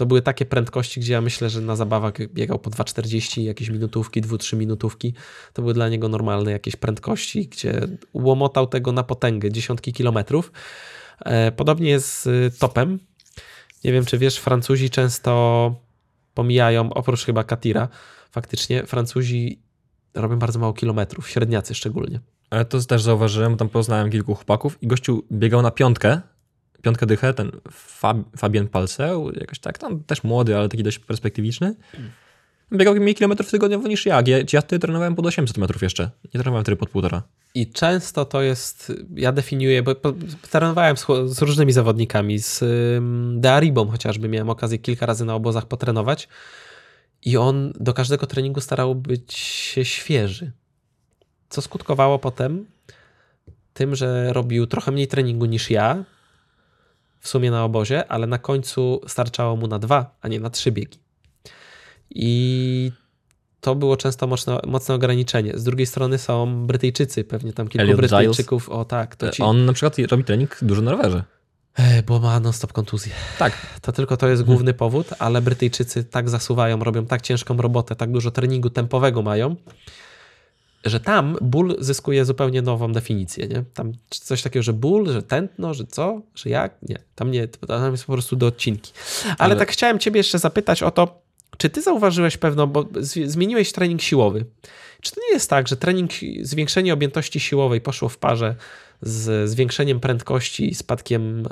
to były takie prędkości, gdzie ja myślę, że na zabawach biegał po 2,40, jakieś minutówki, 2-3 minutówki. To były dla niego normalne jakieś prędkości, gdzie łomotał tego na potęgę, dziesiątki kilometrów. E, podobnie jest z topem. Nie wiem, czy wiesz, Francuzi często pomijają, oprócz chyba Katira, faktycznie Francuzi robią bardzo mało kilometrów, średniacy szczególnie. Ale to też zauważyłem, tam poznałem kilku chłopaków i gościu biegał na piątkę, piątkę dychę, ten Fab, Fabien Palseł, jakoś tak, tam też młody, ale taki dość perspektywiczny. Biegał mniej kilometrów tygodniowo niż ja. Ja, ja trenowałem pod 800 metrów jeszcze. Nie trenowałem wtedy pod półtora. I często to jest, ja definiuję, bo trenowałem z, z różnymi zawodnikami, z Dearibą chociażby miałem okazję kilka razy na obozach potrenować i on do każdego treningu starał być świeży. Co skutkowało potem tym, że robił trochę mniej treningu niż ja, w sumie na obozie, ale na końcu starczało mu na dwa, a nie na trzy biegi. I to było często mocno, mocne ograniczenie. Z drugiej strony są Brytyjczycy, pewnie tam kilku Elliot Brytyjczyków. Giles. O tak. To ci... On na przykład robi trening dużo na rowerze. E, bo ma non-stop kontuzję. Tak. To tylko to jest główny powód, ale Brytyjczycy tak zasuwają, robią tak ciężką robotę, tak dużo treningu tempowego mają, że tam ból zyskuje zupełnie nową definicję, nie? Tam coś takiego, że ból, że tętno, że co, że jak? Nie, tam nie, tam jest po prostu do odcinki. Ale, Ale... tak chciałem ciebie jeszcze zapytać o to, czy ty zauważyłeś pewno, bo zmieniłeś trening siłowy. Czy to nie jest tak, że trening, zwiększenie objętości siłowej poszło w parze z zwiększeniem prędkości i spadkiem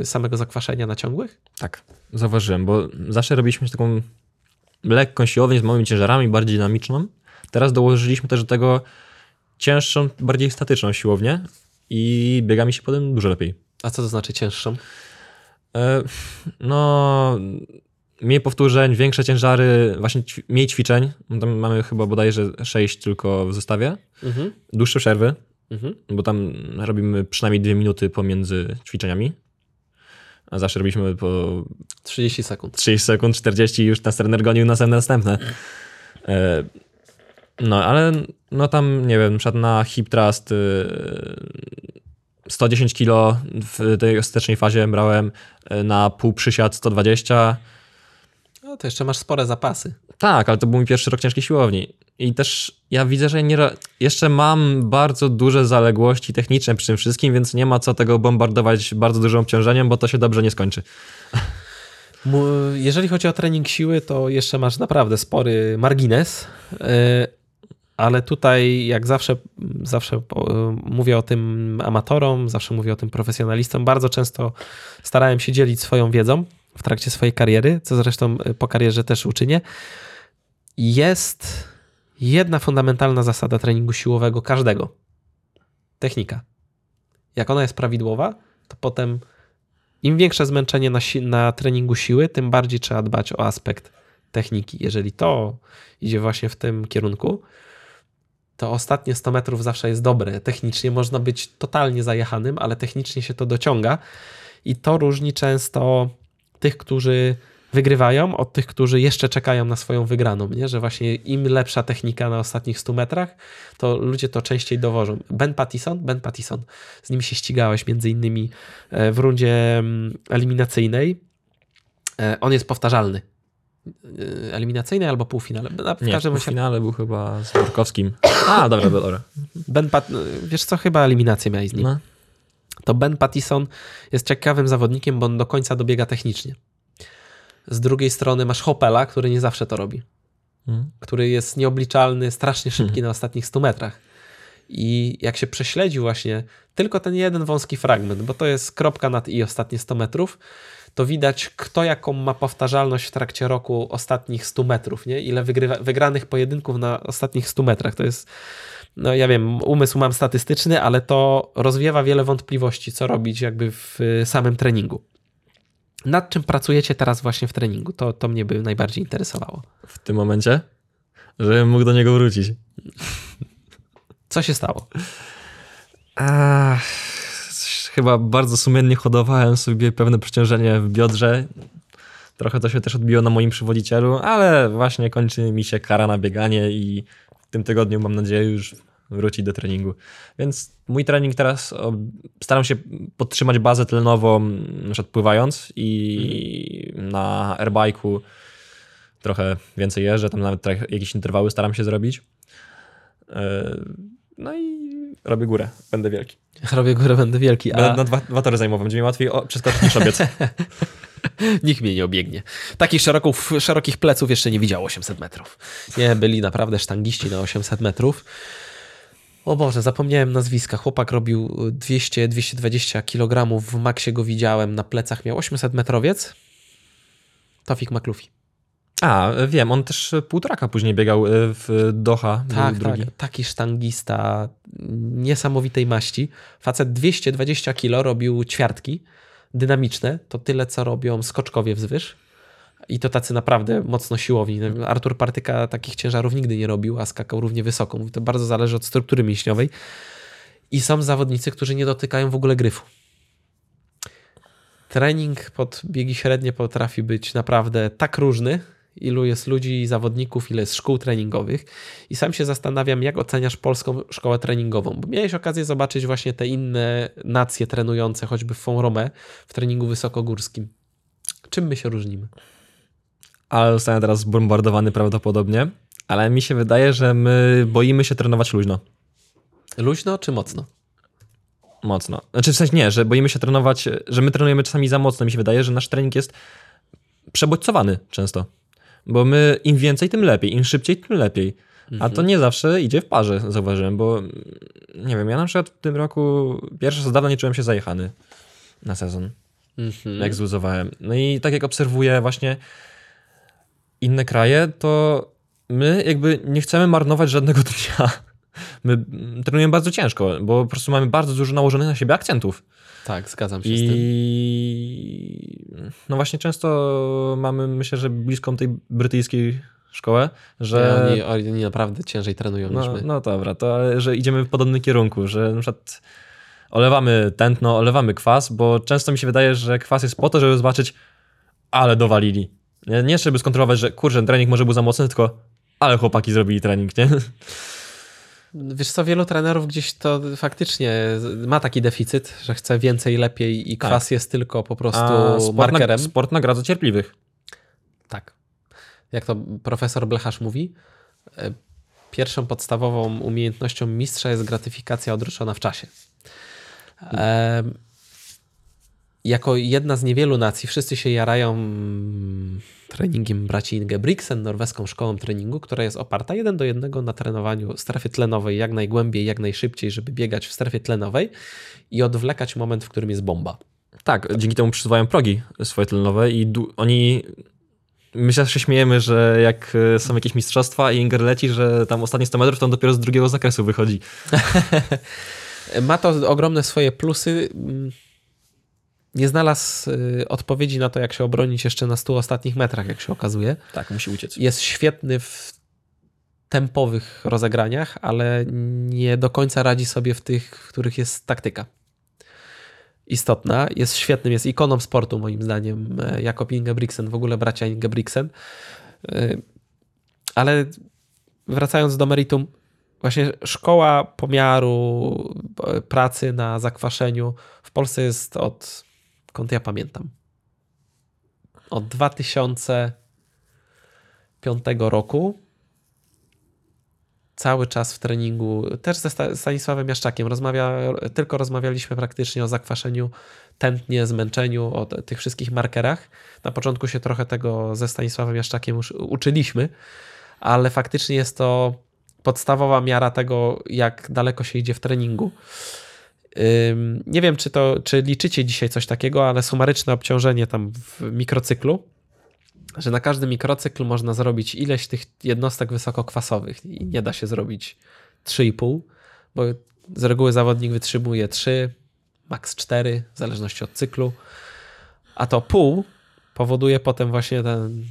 e, samego zakwaszenia na ciągłych? Tak, zauważyłem, bo zawsze robiliśmy taką lekką siłownię z małymi ciężarami, bardziej dynamiczną. Teraz dołożyliśmy też do tego cięższą, bardziej statyczną siłownię i biega mi się potem dużo lepiej. A co to znaczy cięższą? E, no, mniej powtórzeń, większe ciężary, właśnie mniej ćwiczeń. Tam mamy chyba bodajże 6 tylko w zestawie. Mhm. Dłuższe przerwy, mhm. bo tam robimy przynajmniej 2 minuty pomiędzy ćwiczeniami. A zawsze robiliśmy po 30 sekund. 30 sekund, 40 już ten trener gonił na następne. E, no, ale no tam, nie wiem, na na hip trust 110 kg w tej ostatecznej fazie brałem, y, na pół przysiad 120 no to jeszcze masz spore zapasy. Tak, ale to był mój pierwszy rok ciężkiej siłowni. I też ja widzę, że nie, jeszcze mam bardzo duże zaległości techniczne przy tym wszystkim, więc nie ma co tego bombardować bardzo dużym obciążeniem, bo to się dobrze nie skończy. Jeżeli chodzi o trening siły, to jeszcze masz naprawdę spory margines, y, ale tutaj jak zawsze, zawsze mówię o tym amatorom, zawsze mówię o tym profesjonalistom. Bardzo często starałem się dzielić swoją wiedzą w trakcie swojej kariery, co zresztą y, po karierze też uczynię, jest jedna fundamentalna zasada treningu siłowego każdego. Technika. Jak ona jest prawidłowa, to potem im większe zmęczenie na, si na treningu siły, tym bardziej trzeba dbać o aspekt techniki. Jeżeli to idzie właśnie w tym kierunku, to ostatnie 100 metrów zawsze jest dobre. Technicznie można być totalnie zajechanym, ale technicznie się to dociąga i to różni często tych, którzy wygrywają, od tych, którzy jeszcze czekają na swoją wygraną, nie? że właśnie im lepsza technika na ostatnich 100 metrach, to ludzie to częściej dowożą. Ben Pattison, Ben Pattison, z nim się ścigałeś między innymi e, w rundzie mm, eliminacyjnej. E, on jest powtarzalny. E, eliminacyjnej albo półfinale. W Nie, każdym półfinale był chyba z Borkowskim. A, dobra, dobra. Ben Pat... Wiesz co, chyba eliminację miałeś z nim. No to Ben Pattison jest ciekawym zawodnikiem, bo on do końca dobiega technicznie. Z drugiej strony masz Hopela, który nie zawsze to robi. Hmm. Który jest nieobliczalny, strasznie szybki hmm. na ostatnich 100 metrach. I jak się prześledzi właśnie tylko ten jeden wąski fragment, bo to jest kropka nad i ostatnie 100 metrów, to widać, kto jaką ma powtarzalność w trakcie roku ostatnich 100 metrów, nie? ile wygrywa, wygranych pojedynków na ostatnich 100 metrach. To jest, no ja wiem, umysł mam statystyczny, ale to rozwiewa wiele wątpliwości, co robić jakby w samym treningu. Nad czym pracujecie teraz właśnie w treningu? To, to mnie by najbardziej interesowało. W tym momencie? Żebym mógł do niego wrócić. Co się stało? Ach, chyba bardzo sumiennie hodowałem sobie pewne przeciążenie w biodrze. Trochę to się też odbiło na moim przywodzicielu, ale właśnie kończy mi się kara na bieganie i w tym tygodniu mam nadzieję już wrócić do treningu. Więc mój trening teraz staram się podtrzymać bazę tlenową, na przykład pływając i na airbike'u trochę więcej jeżdżę, tam nawet jakieś interwały staram się zrobić. E, no i robię górę, będę wielki. Robię górę, będę wielki. Będę a... na dwa, dwa tory zajmował, będzie mi łatwiej przeskoczyć niż obiec. Nikt mnie nie obiegnie. Takich szeroków, szerokich pleców jeszcze nie widział 800 metrów. Nie, byli naprawdę sztangiści na 800 metrów. O Boże, zapomniałem nazwiska. Chłopak robił 200-220 kg, w maksie go widziałem, na plecach miał 800 metrowiec. Tofik McLuffy. A, wiem, on też półtoraka później biegał e, w Doha. Tak, drugi. tak, taki sztangista niesamowitej maści. Facet 220 kg robił ćwiartki dynamiczne, to tyle co robią skoczkowie wzwyż. I to tacy naprawdę mocno siłowni. Artur Partyka takich ciężarów nigdy nie robił, a skakał równie wysoko. To bardzo zależy od struktury mięśniowej. I są zawodnicy, którzy nie dotykają w ogóle gryfu. Trening pod biegi średnie potrafi być naprawdę tak różny, ilu jest ludzi, zawodników, ile jest szkół treningowych. I sam się zastanawiam, jak oceniasz polską szkołę treningową, bo miałeś okazję zobaczyć właśnie te inne nacje trenujące, choćby w Font w treningu wysokogórskim. Czym my się różnimy? Ale zostanę teraz zbombardowany prawdopodobnie, ale mi się wydaje, że my boimy się trenować luźno. Luźno czy mocno? Mocno. Znaczy w sensie nie, że boimy się trenować, że my trenujemy czasami za mocno. Mi się wydaje, że nasz trening jest przebodźcowany często. Bo my im więcej, tym lepiej, im szybciej, tym lepiej. A to mhm. nie zawsze idzie w parze, zauważyłem, bo nie wiem, ja na przykład w tym roku pierwszy raz dawno nie czułem się zajechany na sezon, mhm. jak zluzowałem. No i tak jak obserwuję właśnie inne kraje, to my jakby nie chcemy marnować żadnego dnia. My trenujemy bardzo ciężko, bo po prostu mamy bardzo dużo nałożonych na siebie akcentów. Tak, zgadzam się I... z tym. No właśnie często mamy, myślę, że bliską tej brytyjskiej szkołę, że... Oni, oni naprawdę ciężej trenują no, niż my. No dobra, to że idziemy w podobnym kierunku, że na przykład olewamy tętno, olewamy kwas, bo często mi się wydaje, że kwas jest po to, żeby zobaczyć, ale dowalili. Nie, nie żeby skontrolować, że kurczę, trening może był za mocny, tylko ale chłopaki zrobili trening, nie? Wiesz co, wielu trenerów gdzieś to faktycznie ma taki deficyt, że chce więcej, lepiej i tak. kwas jest tylko po prostu A sport markerem. Na, sport nagradza cierpliwych. Tak. Jak to profesor Blecharz mówi, e, pierwszą podstawową umiejętnością mistrza jest gratyfikacja odroczona w czasie. Jako jedna z niewielu nacji, wszyscy się jarają treningiem braci Ingebrigtsen, norweską szkołą treningu, która jest oparta jeden do jednego na trenowaniu strefy tlenowej jak najgłębiej, jak najszybciej, żeby biegać w strefie tlenowej i odwlekać moment, w którym jest bomba. Tak, dzięki temu przesuwają progi swoje tlenowe i oni My się śmiejemy, że jak e, są jakieś mistrzostwa i Inger leci, że tam ostatnie 100 metrów to on dopiero z drugiego zakresu wychodzi. Ma to ogromne swoje plusy nie znalazł y, odpowiedzi na to, jak się obronić jeszcze na 100 ostatnich metrach, jak się okazuje. Tak, musi uciec. Jest świetny w tempowych rozegraniach, ale nie do końca radzi sobie w tych, w których jest taktyka istotna. Jest świetnym, jest ikoną sportu moim zdaniem. E, Jakob Ingebrigtsen, w ogóle bracia Ingebrigtsen. E, ale wracając do meritum, właśnie szkoła pomiaru e, pracy na zakwaszeniu w Polsce jest od Skąd ja pamiętam? Od 2005 roku cały czas w treningu, też ze Stanisławem Jaszczakiem, rozmawia, tylko rozmawialiśmy praktycznie o zakwaszeniu, tętnie, zmęczeniu, o tych wszystkich markerach. Na początku się trochę tego ze Stanisławem Jaszczakiem uczyliśmy, ale faktycznie jest to podstawowa miara tego, jak daleko się idzie w treningu. Nie wiem, czy, to, czy liczycie dzisiaj coś takiego, ale sumaryczne obciążenie tam w mikrocyklu, że na każdy mikrocykl można zrobić ileś tych jednostek wysokokwasowych i nie da się zrobić 3,5, bo z reguły zawodnik wytrzymuje 3, maks 4, w zależności od cyklu, a to pół powoduje potem właśnie ten,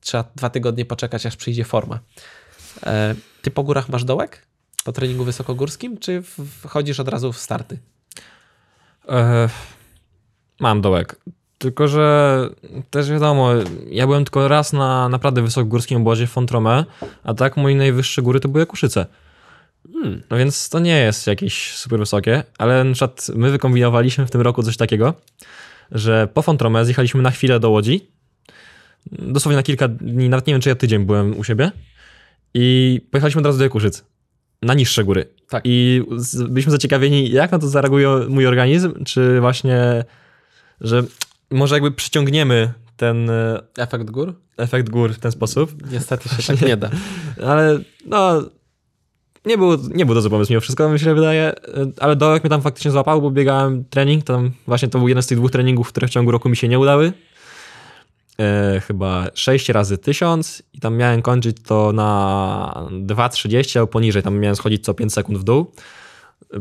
trzeba dwa tygodnie poczekać, aż przyjdzie forma. E, ty po górach masz dołek? Po treningu wysokogórskim, czy wchodzisz od razu w starty? E, mam dołek. Tylko, że też wiadomo, ja byłem tylko raz na naprawdę wysokogórskim obozie w Fontrome, a tak moje najwyższe góry to były Kuszyce. Hmm. No więc to nie jest jakieś super wysokie, ale na przykład my wykombinowaliśmy w tym roku coś takiego, że po Fontrome zjechaliśmy na chwilę do Łodzi, dosłownie na kilka dni, nawet nie wiem czy ja tydzień byłem u siebie i pojechaliśmy od razu do Jakuszyc, na niższe góry. Tak. I byliśmy zaciekawieni, jak na to zareaguje mój organizm, czy właśnie, że może jakby przyciągniemy ten... E, efekt gór? Efekt gór w ten sposób. Niestety się tak nie da. Ale no, nie był, nie był to zły pomysł mimo wszystko, mi się wydaje, e, ale dołek mnie tam faktycznie złapał, bo biegałem trening, tam właśnie to był jeden z tych dwóch treningów, które w ciągu roku mi się nie udały. E, chyba 6 razy 1000 i tam miałem kończyć to na 2,30 albo poniżej, tam miałem schodzić co 5 sekund w dół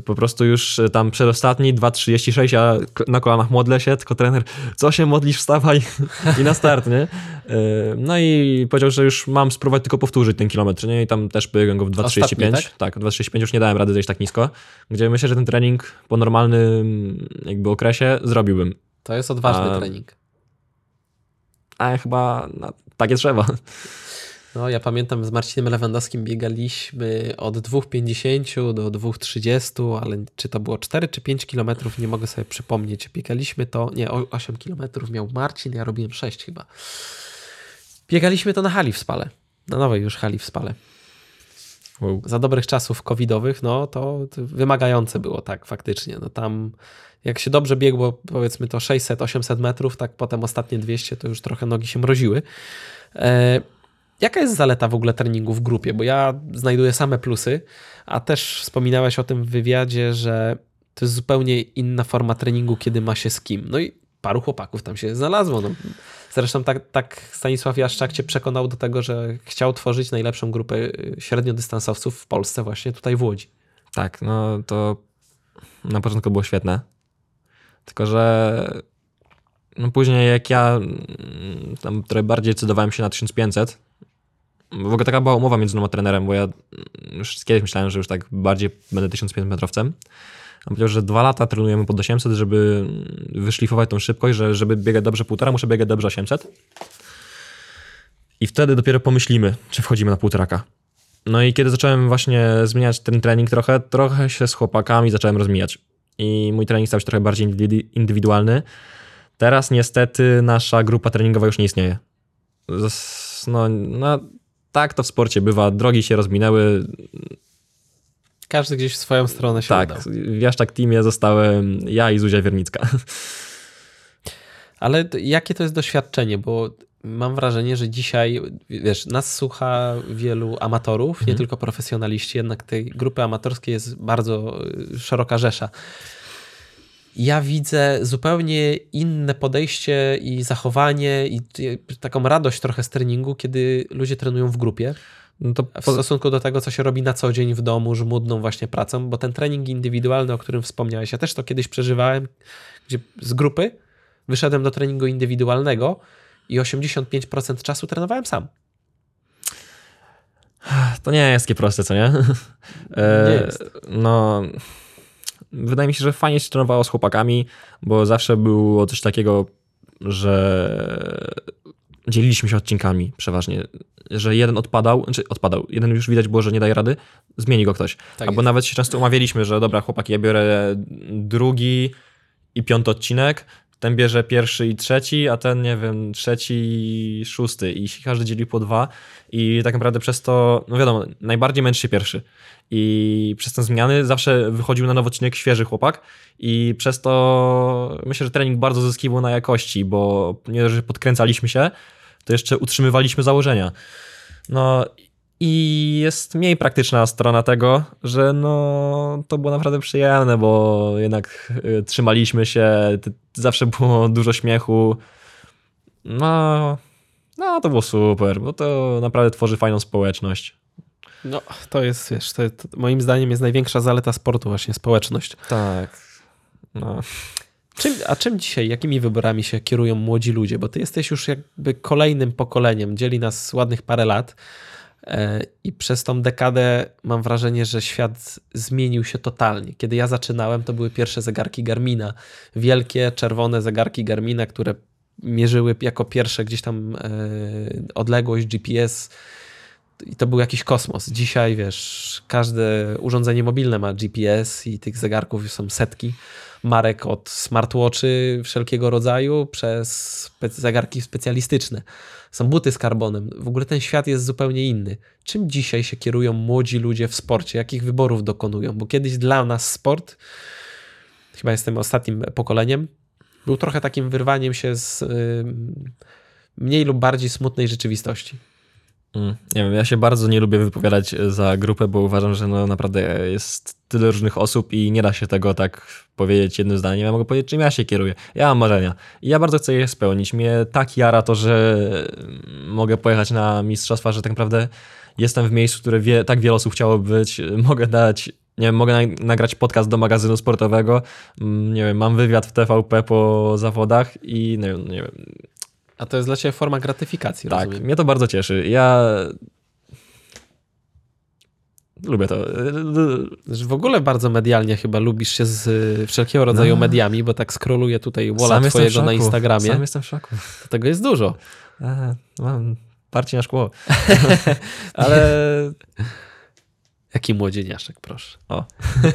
po prostu już e, tam przedostatni, 2.36, a na kolanach modlę się, tylko trener, co się modlisz, wstawaj i na start, nie? E, no i powiedział, że już mam spróbować tylko powtórzyć ten kilometr, nie? I tam też biegłem go w 2.35. Tak, tak 2.35 już nie dałem rady zejść tak nisko, gdzie myślę, że ten trening po normalnym jakby okresie zrobiłbym. To jest odważny a, trening. A chyba no, takie trzeba. No, ja pamiętam z Marcinem Lewandowskim biegaliśmy od 2,50 do 2,30, ale czy to było 4 czy 5 kilometrów, nie mogę sobie przypomnieć. Biegaliśmy to, nie, 8 kilometrów miał Marcin, ja robiłem 6 chyba. Biegaliśmy to na hali w Spale, na nowej już hali w Spale. Wow. Za dobrych czasów covidowych, no to, wymagające było tak faktycznie. No tam jak się dobrze biegło, powiedzmy to 600-800 metrów, tak potem ostatnie 200 to już trochę nogi się mroziły. E Jaka jest zaleta w ogóle treningu w grupie? Bo ja znajduję same plusy, a też wspominałeś o tym w wywiadzie, że to jest zupełnie inna forma treningu, kiedy ma się z kim. No i paru chłopaków tam się znalazło. No. Zresztą tak, tak Stanisław Jaszczak cię przekonał do tego, że chciał tworzyć najlepszą grupę y, średniodystansowców w Polsce właśnie tutaj w Łodzi. Tak, no to na początku było świetne. Tylko, że no później jak ja mm, tam trochę bardziej decydowałem się na 1500, w ogóle taka była umowa między mną a trenerem, bo ja już kiedyś myślałem, że już tak bardziej będę 1500 metrowcem. On powiedział, że dwa lata trenujemy pod 800, żeby wyszlifować tą szybkość, że żeby biegać dobrze półtora, muszę biegać dobrze 800. I wtedy dopiero pomyślimy, czy wchodzimy na półtoraka. No i kiedy zacząłem właśnie zmieniać ten trening trochę, trochę się z chłopakami zacząłem rozmijać. I mój trening stał się trochę bardziej indywidualny. Teraz niestety nasza grupa treningowa już nie istnieje. No, no tak to w sporcie bywa, drogi się rozminęły. Każdy gdzieś w swoją stronę się Tak, udał. w Jaszczak Teamie zostałem ja i Zuzia Wiernicka. Ale jakie to jest doświadczenie, bo mam wrażenie, że dzisiaj, wiesz, nas słucha wielu amatorów, mhm. nie tylko profesjonaliści, jednak tej grupy amatorskiej jest bardzo y, szeroka rzesza ja widzę zupełnie inne podejście i zachowanie i taką radość trochę z treningu, kiedy ludzie trenują w grupie. No to w stosunku do tego, co się robi na co dzień w domu, żmudną właśnie pracą, bo ten trening indywidualny, o którym wspomniałeś, ja też to kiedyś przeżywałem, gdzie z grupy wyszedłem do treningu indywidualnego i 85% czasu trenowałem sam. To nie jest takie proste, co nie? nie jest. No, wydaje mi się, że fajnie się trenowało z chłopakami, bo zawsze było coś takiego, że dzieliliśmy się odcinkami przeważnie, że jeden odpadał, czy znaczy odpadał, jeden już widać było, że nie daje rady, zmieni go ktoś. Tak Albo jest. nawet się często umawialiśmy, że dobra chłopaki, ja biorę drugi i piąty odcinek, ten bierze pierwszy i trzeci, a ten, nie wiem, trzeci i szósty i każdy dzieli po dwa i tak naprawdę przez to, no wiadomo, najbardziej męczy się pierwszy i przez te zmiany zawsze wychodził na nowy odcinek świeży chłopak i przez to myślę, że trening bardzo zyskiwał na jakości, bo nie że podkręcaliśmy się, to jeszcze utrzymywaliśmy założenia. No I jest mniej praktyczna strona tego, że no, to było naprawdę przyjemne, bo jednak y, trzymaliśmy się, zawsze było dużo śmiechu. No, no, to było super, bo to naprawdę tworzy fajną społeczność. No, to jest, wiesz, to, to moim zdaniem jest największa zaleta sportu, właśnie społeczność. Tak. No. Czym, a czym dzisiaj, jakimi wyborami się kierują młodzi ludzie? Bo ty jesteś już jakby kolejnym pokoleniem, dzieli nas ładnych parę lat. E, I przez tą dekadę mam wrażenie, że świat zmienił się totalnie. Kiedy ja zaczynałem, to były pierwsze zegarki Garmina. Wielkie, czerwone zegarki Garmina, które mierzyły jako pierwsze gdzieś tam e, odległość, GPS. I to był jakiś kosmos. Dzisiaj, wiesz, każde urządzenie mobilne ma GPS i tych zegarków są setki marek od smartwatchy wszelkiego rodzaju przez zegarki specjalistyczne. Są buty z karbonem. W ogóle ten świat jest zupełnie inny. Czym dzisiaj się kierują młodzi ludzie w sporcie? Jakich wyborów dokonują? Bo kiedyś dla nas sport, chyba jestem ostatnim pokoleniem, był trochę takim wyrwaniem się z mniej lub bardziej smutnej rzeczywistości. Mm, nie wiem, ja się bardzo nie lubię wypowiadać za grupę, bo uważam, że no naprawdę jest tyle różnych osób i nie da się tego tak powiedzieć jednym zdaniem. Ja mogę powiedzieć, czym ja się kieruję. Ja mam marzenia i ja bardzo chcę je spełnić. Mnie tak jara to, że mogę pojechać na mistrzostwa, że tak naprawdę jestem w miejscu, które wie, tak wiele osób chciało być. Mogę dać nie wiem, mogę nagrać podcast do magazynu sportowego, mm, nie wiem, mam wywiad w TVP po zawodach i nie wiem, nie wiem a to jest dla Ciebie forma gratyfikacji, tak, rozumiem? mnie to bardzo cieszy. Ja lubię to. W ogóle bardzo medialnie chyba lubisz się z wszelkiego rodzaju no. mediami, bo tak scrolluję tutaj wola twojego na Instagramie. Sam jestem w szoku. To tego jest dużo. A, mam parcie na szkło. Ale Jaki młodzieniaszek, proszę. O.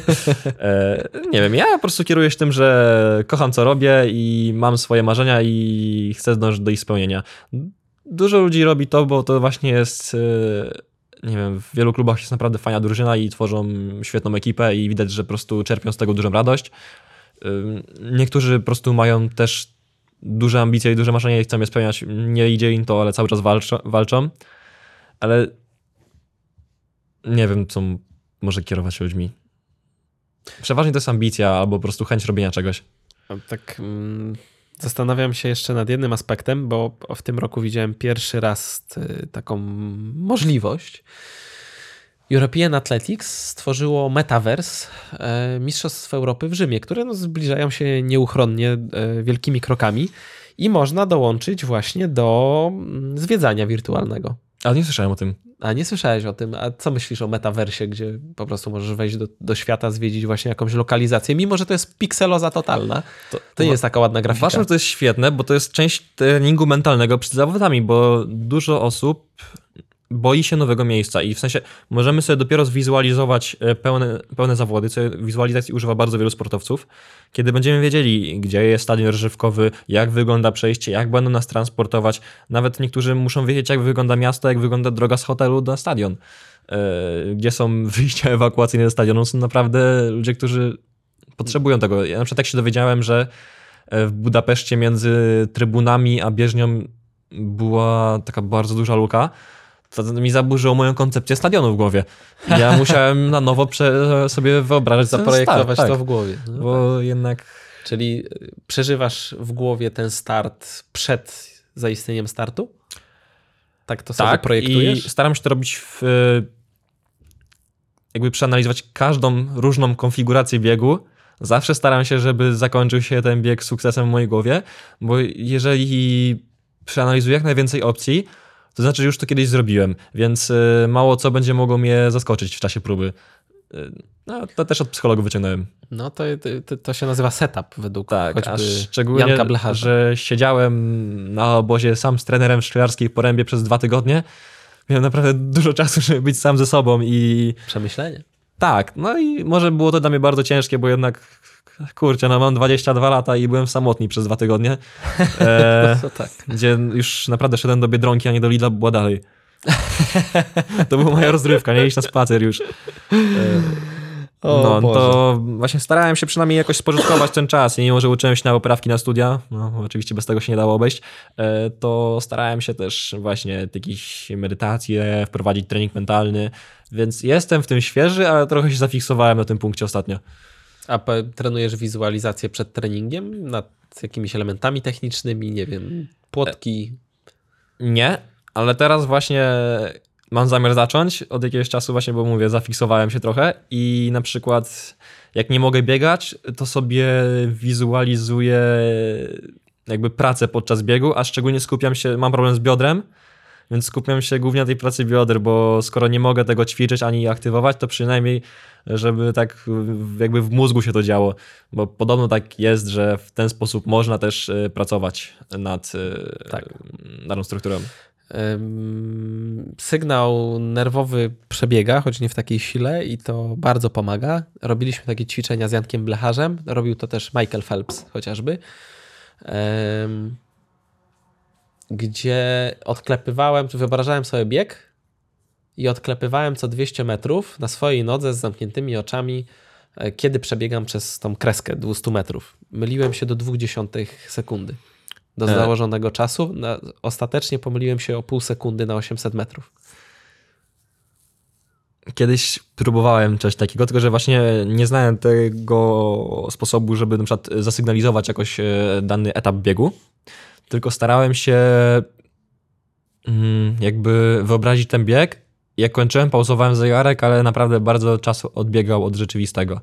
e, nie wiem, ja po prostu kieruję się tym, że kocham co robię i mam swoje marzenia i chcę dążyć do ich spełnienia. Dużo ludzi robi to, bo to właśnie jest e, nie wiem, w wielu klubach jest naprawdę fajna drużyna i tworzą świetną ekipę i widać, że po prostu czerpią z tego dużą radość. Niektórzy po prostu mają też duże ambicje i duże marzenia i chcą je spełniać. Nie idzie im to, ale cały czas walczą. walczą. Ale nie wiem, co może kierować ludźmi. Przeważnie to jest ambicja albo po prostu chęć robienia czegoś. Tak mm, zastanawiam się jeszcze nad jednym aspektem, bo w tym roku widziałem pierwszy raz y, taką możliwość. European Athletics stworzyło Metaverse e, Mistrzostw Europy w Rzymie, które no zbliżają się nieuchronnie e, wielkimi krokami i można dołączyć właśnie do mm, zwiedzania wirtualnego. Ale nie słyszałem o tym. A nie słyszałeś o tym. A co myślisz o metaversie, gdzie po prostu możesz wejść do, do świata, zwiedzić właśnie jakąś lokalizację, mimo że to jest pikseloza totalna. To, to nie jest taka ładna grafika. Uważam, że to jest świetne, bo to jest część treningu mentalnego przed zawodami, bo dużo osób boi się nowego miejsca i w sensie możemy sobie dopiero zwizualizować e, pełne, pełne zawody, co wizualizacji używa bardzo wielu sportowców, kiedy będziemy wiedzieli, gdzie jest stadion rozrywkowy, jak wygląda przejście, jak będą nas transportować. Nawet niektórzy muszą wiedzieć, jak wygląda miasto, jak wygląda droga z hotelu na stadion, e, gdzie są wyjścia ewakuacyjne ze stadionu. Są naprawdę ludzie, którzy potrzebują tego. Ja na przykład tak się dowiedziałem, że e, w Budapeszcie między trybunami a bieżnią była taka bardzo duża luka, to mi zaburzyło moją koncepcję stadionu w głowie. Ja musiałem na nowo sobie wyobrażać, zaprojektować start, to tak. w głowie. No bo tak. jednak... Czyli y, przeżywasz w głowie ten start przed zaistnieniem startu? Tak to sobie tak, projektujesz? i staram się to robić w jakby przeanalizować każdą różną konfigurację biegu. Zawsze staram się, żeby zakończył się ten bieg sukcesem w mojej głowie, bo jeżeli przeanalizuję jak najwięcej opcji, to znaczy, już to kiedyś zrobiłem, więc y, mało co będzie mogło mnie zaskoczyć w czasie próby. Y, no, to też od psychologów wyciągnąłem. No to, to, to się nazywa setup według tak, a szczególnie, że siedziałem na obozie sam z trenerem w Szklarskiej Porębie przez dwa tygodnie. Miałem naprawdę dużo czasu, żeby być sam ze sobą i... Przemyślenie. Tak, no i może było to dla mnie bardzo ciężkie, bo jednak kurczę, no mam 22 lata i byłem samotny przez dwa tygodnie, e, no tak. gdzie już naprawdę szedłem do Biedronki, a nie do Lidla, była dalej. to była moja rozrywka, nie iść na spacer już. E, no, to właśnie starałem się przynajmniej jakoś spożytkować ten czas. Mimo, że uczyłem się na poprawki na studia, no oczywiście bez tego się nie dało obejść, e, to starałem się też właśnie jakieś medytacje, wprowadzić trening mentalny, więc jestem w tym świeży, ale trochę się zafiksowałem na tym punkcie ostatnio. A trenujesz wizualizację przed treningiem nad jakimiś elementami technicznymi, nie wiem, płotki? Nie, ale teraz właśnie mam zamiar zacząć od jakiegoś czasu właśnie, bo mówię, zafiksowałem się trochę i na przykład jak nie mogę biegać, to sobie wizualizuję jakby pracę podczas biegu, a szczególnie skupiam się, mam problem z biodrem, więc skupiam się głównie na tej pracy bioder, bo skoro nie mogę tego ćwiczyć ani aktywować, to przynajmniej żeby tak jakby w mózgu się to działo, bo podobno tak jest, że w ten sposób można też e, pracować nad, e, tak. tą strukturą sygnał nerwowy przebiega, choć nie w takiej sile i to bardzo pomaga. Robiliśmy takie ćwiczenia z Jankiem Blecharzem, robił to też Michael Phelps chociażby, gdzie odklepywałem, czy wyobrażałem sobie bieg i odklepywałem co 200 metrów na swojej nodze z zamkniętymi oczami, e, kiedy przebiegam przez tą kreskę 200 metrów. Myliłem się do 0,2 sekundy do e. założonego czasu. Ostatecznie pomyliłem się o pół sekundy na 800 metrów. Kiedyś próbowałem coś takiego, tylko że właśnie nie znałem tego sposobu, żeby na przykład zasygnalizować jakoś e, dany etap biegu, tylko starałem się mm, jakby wyobrazić ten bieg. Jak kończyłem, pauzowałem zegarek, ale naprawdę bardzo czas odbiegał od rzeczywistego.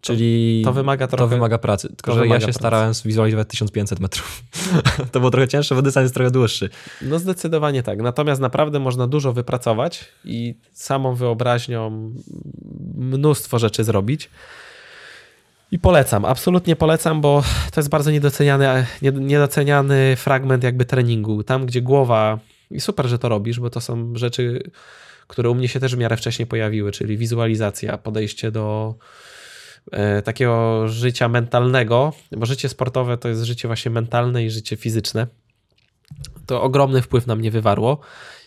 Czyli to, wymaga trochę. To wymaga pracy. Tylko, że ja się pracy. starałem zwizualizować 1500 metrów. to było trochę cięższe, bo dystans jest trochę dłuższy. No zdecydowanie tak. Natomiast naprawdę można dużo wypracować i samą wyobraźnią mnóstwo rzeczy zrobić. I polecam, absolutnie polecam, bo to jest bardzo niedoceniany, niedoceniany fragment jakby treningu. Tam, gdzie głowa, i super, że to robisz, bo to są rzeczy, które u mnie się też w miarę wcześniej pojawiły, czyli wizualizacja, podejście do, E, takiego życia mentalnego, bo życie sportowe to jest życie właśnie mentalne i życie fizyczne. To ogromny wpływ na mnie wywarło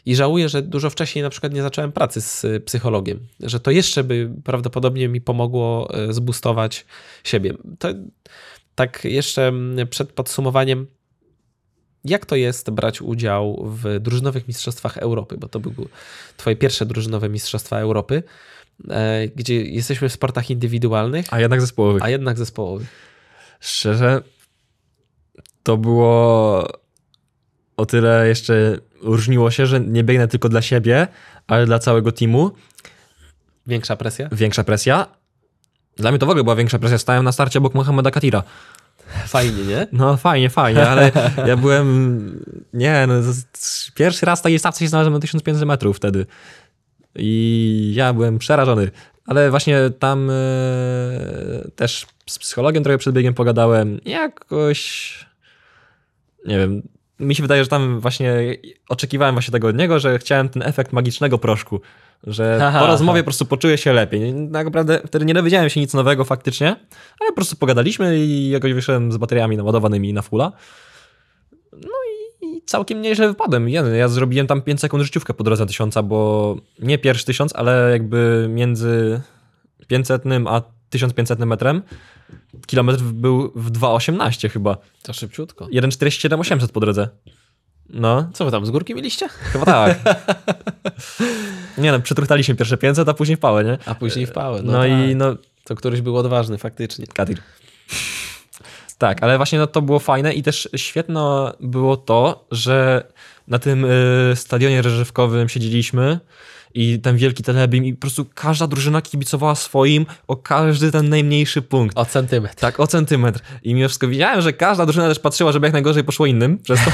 i żałuję, że dużo wcześniej na przykład nie zacząłem pracy z psychologiem, że to jeszcze by prawdopodobnie mi pomogło e, zbustować siebie. To, tak jeszcze przed podsumowaniem, jak to jest brać udział w drużynowych mistrzostwach Europy, bo to były twoje pierwsze drużynowe mistrzostwa Europy. E, gdzie jesteśmy w sportach indywidualnych. A jednak zespołowych. A jednak zespołowych. Szczerze, to było o tyle jeszcze różniło się, że nie biegnę tylko dla siebie, ale dla całego teamu. Większa presja? Większa presja. Dla mnie to w ogóle była większa presja. Stałem na starcie obok Mohameda Katira. Fajnie, nie? No fajnie, fajnie, ale ja byłem, nie no, pierwszy raz w takiej stawce się znalazłem na 1500 metrów wtedy. I ja byłem przerażony. Ale właśnie tam e, też z psychologiem trochę przed biegiem pogadałem. Jakoś. Nie wiem. Mi się wydaje, że tam właśnie oczekiwałem właśnie tego od niego, że chciałem ten efekt magicznego proszku. Że aha, po rozmowie aha. po prostu poczuję się lepiej. Tak naprawdę wtedy nie dowiedziałem się nic nowego faktycznie, ale po prostu pogadaliśmy i jakoś wyszedłem z bateriami naładowanymi na fulla. No całkiem nieźle wypadłem. Ja, ja zrobiłem tam 5 sekund życiówkę po drodze tysiąca, bo nie pierwszy tysiąc, ale jakby między 500 a 1500 metrem kilometr był w 2,18 chyba. To szybciutko. 1,47 800 po drodze. No. Co wy tam, z górki mieliście? Chyba tak. nie no, przetruchtaliśmy pierwsze 500, a później w pałę, nie? A później w pałę, no, no tak. i no... To któryś był odważny faktycznie. Katir. Tak, ale właśnie no, to było fajne i też świetne było to, że na tym y, stadionie reżywkowym siedzieliśmy i ten wielki telebim i po prostu każda drużyna kibicowała swoim o każdy ten najmniejszy punkt. O centymetr. Tak, o centymetr. I mimo wszystko widziałem, że każda drużyna też patrzyła, żeby jak najgorzej poszło innym przez to.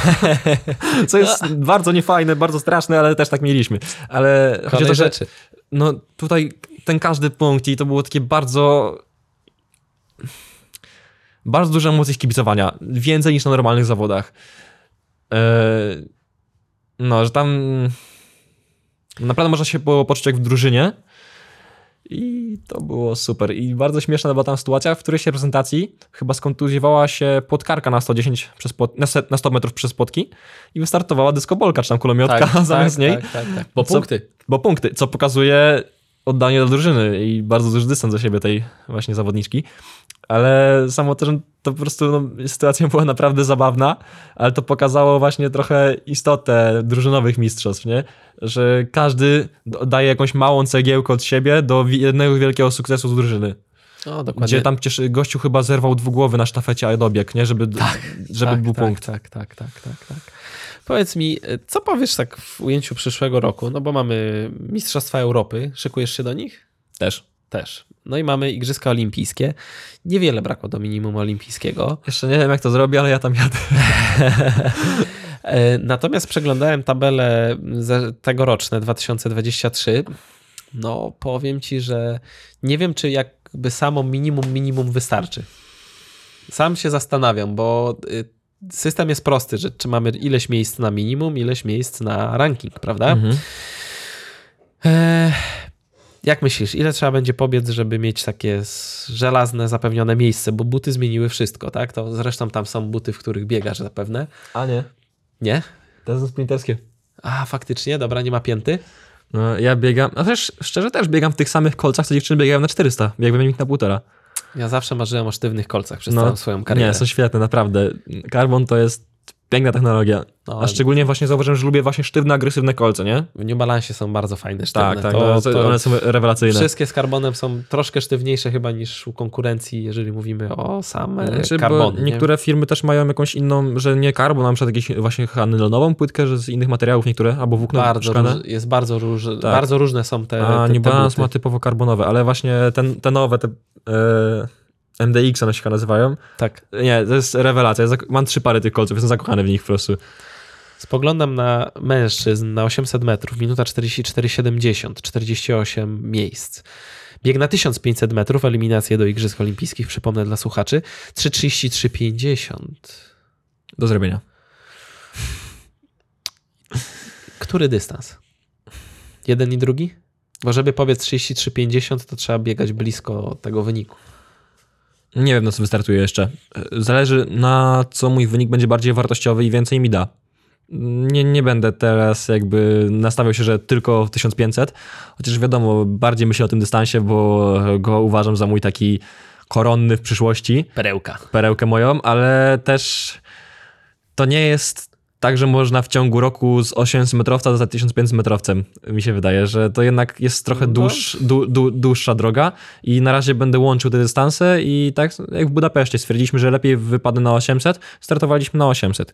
Co jest bardzo niefajne, bardzo straszne, ale też tak mieliśmy. Ale chodzi o to, rzeczy. No tutaj ten każdy punkt i to było takie bardzo bardzo duże emocje kibicowania, więcej niż na normalnych zawodach. Eee, no, że tam naprawdę można się było poczuć jak w drużynie i to było super. I bardzo śmieszna była tam sytuacja, w której się prezentacji chyba skontuzjowała się podkarka na 110 przez pod, na 100 metrów przez spotki i wystartowała dyskobolka, czy tam kulomiotka tak, zamiast tak, niej. Tak, tak, tak. Bo punkty. bo punkty, co pokazuje oddanie do drużyny i bardzo duży dystans do siebie tej właśnie zawodniczki. Ale samo to, że to po prostu no, sytuacja była naprawdę zabawna, ale to pokazało właśnie trochę istotę drużynowych mistrzostw, nie? Że każdy daje jakąś małą cegiełkę od siebie do jednego wielkiego sukcesu z drużyny. O, dokładnie. Gdzie tam cieszy, gościu chyba zerwał dwugłowy na sztafecie, a dobiegł, nie? Żeby, tak, żeby tak, był tak, punkt. Tak, tak, tak, tak, tak. Powiedz mi, co powiesz tak w ujęciu przyszłego roku? No bo mamy Mistrzostwa Europy. Szykujesz się do nich? Też. Też. No i mamy Igrzyska Olimpijskie. Niewiele brakło do minimum olimpijskiego. Jeszcze nie wiem, jak to zrobię, ale ja tam jadę. Natomiast przeglądałem tabelę tegoroczne 2023. No, powiem ci, że nie wiem, czy jakby samo minimum, minimum wystarczy. Sam się zastanawiam, bo y, system jest prosty, że czy mamy ileś miejsc na minimum, ileś miejsc na ranking, prawda? Mhm. E, jak myślisz, ile trzeba będzie pobiec, żeby mieć takie żelazne, zapewnione miejsce? Bo buty zmieniły wszystko, tak? To zresztą tam są buty, w których biegasz zapewne. A nie. Nie? To są sprinterskie. A, faktycznie? Dobra, nie ma pięty? No, ja biegam, a też szczerze też biegam w tych samych kolcach, co dziewczyny biegają na 400. Biegłem ich na półtora. Ja zawsze marzyłem o sztywnych kolcach przez no, całą swoją karierę. Nie, są świetne, naprawdę. Carbon to jest Piękna technologia. No, A szczególnie właśnie zauważyłem, że lubię właśnie sztywne, agresywne kolce, nie? W New Balance są bardzo fajne, sztywne. Tak, tak, to, no, to one są rewelacyjne. Wszystkie z karbonem są troszkę sztywniejsze chyba niż u konkurencji, jeżeli mówimy o same znaczy, karbony. Niektóre firmy też mają jakąś inną, że nie karbon, na przykład jakąś właśnie nylonową płytkę, że z innych materiałów niektóre, albo włókno bardzo róż, Jest bardzo, róż, tak. bardzo różne są te A te, New Balance ma typowo karbonowe, ale właśnie ten, te nowe, te... Yy MDX one się chyba nazywają. Tak. Nie, to jest rewelacja. Mam trzy pary tych kolców, jestem zakochany w nich po prostu. Spoglądam na mężczyzn na 800 metrów, minuta 44,70, 48 miejsc. Bieg na 1500 metrów, eliminację do Igrzysk Olimpijskich, przypomnę dla słuchaczy, 3,33,50. Do zrobienia. Który dystans? Jeden i drugi? Bo żeby powiedz 33,50, to trzeba biegać blisko tego wyniku. Nie wiem, na co wystartuje jeszcze. Zależy na co mój wynik będzie bardziej wartościowy i więcej mi da. Nie, nie będę teraz jakby nastawiał się, że tylko 1500, chociaż wiadomo, bardziej myślę o tym dystansie, bo go uważam za mój taki koronny w przyszłości. Perełka. Perełkę moją, ale też to nie jest Także można w ciągu roku z 800 metrowca zostać 1500 metrowcem. Mi się wydaje, że to jednak jest trochę no dłuż, du, du, dłuższa droga i na razie będę łączył te dystanse i tak jak w Budapeszcie stwierdziliśmy, że lepiej wypadnę na 800, startowaliśmy na 800.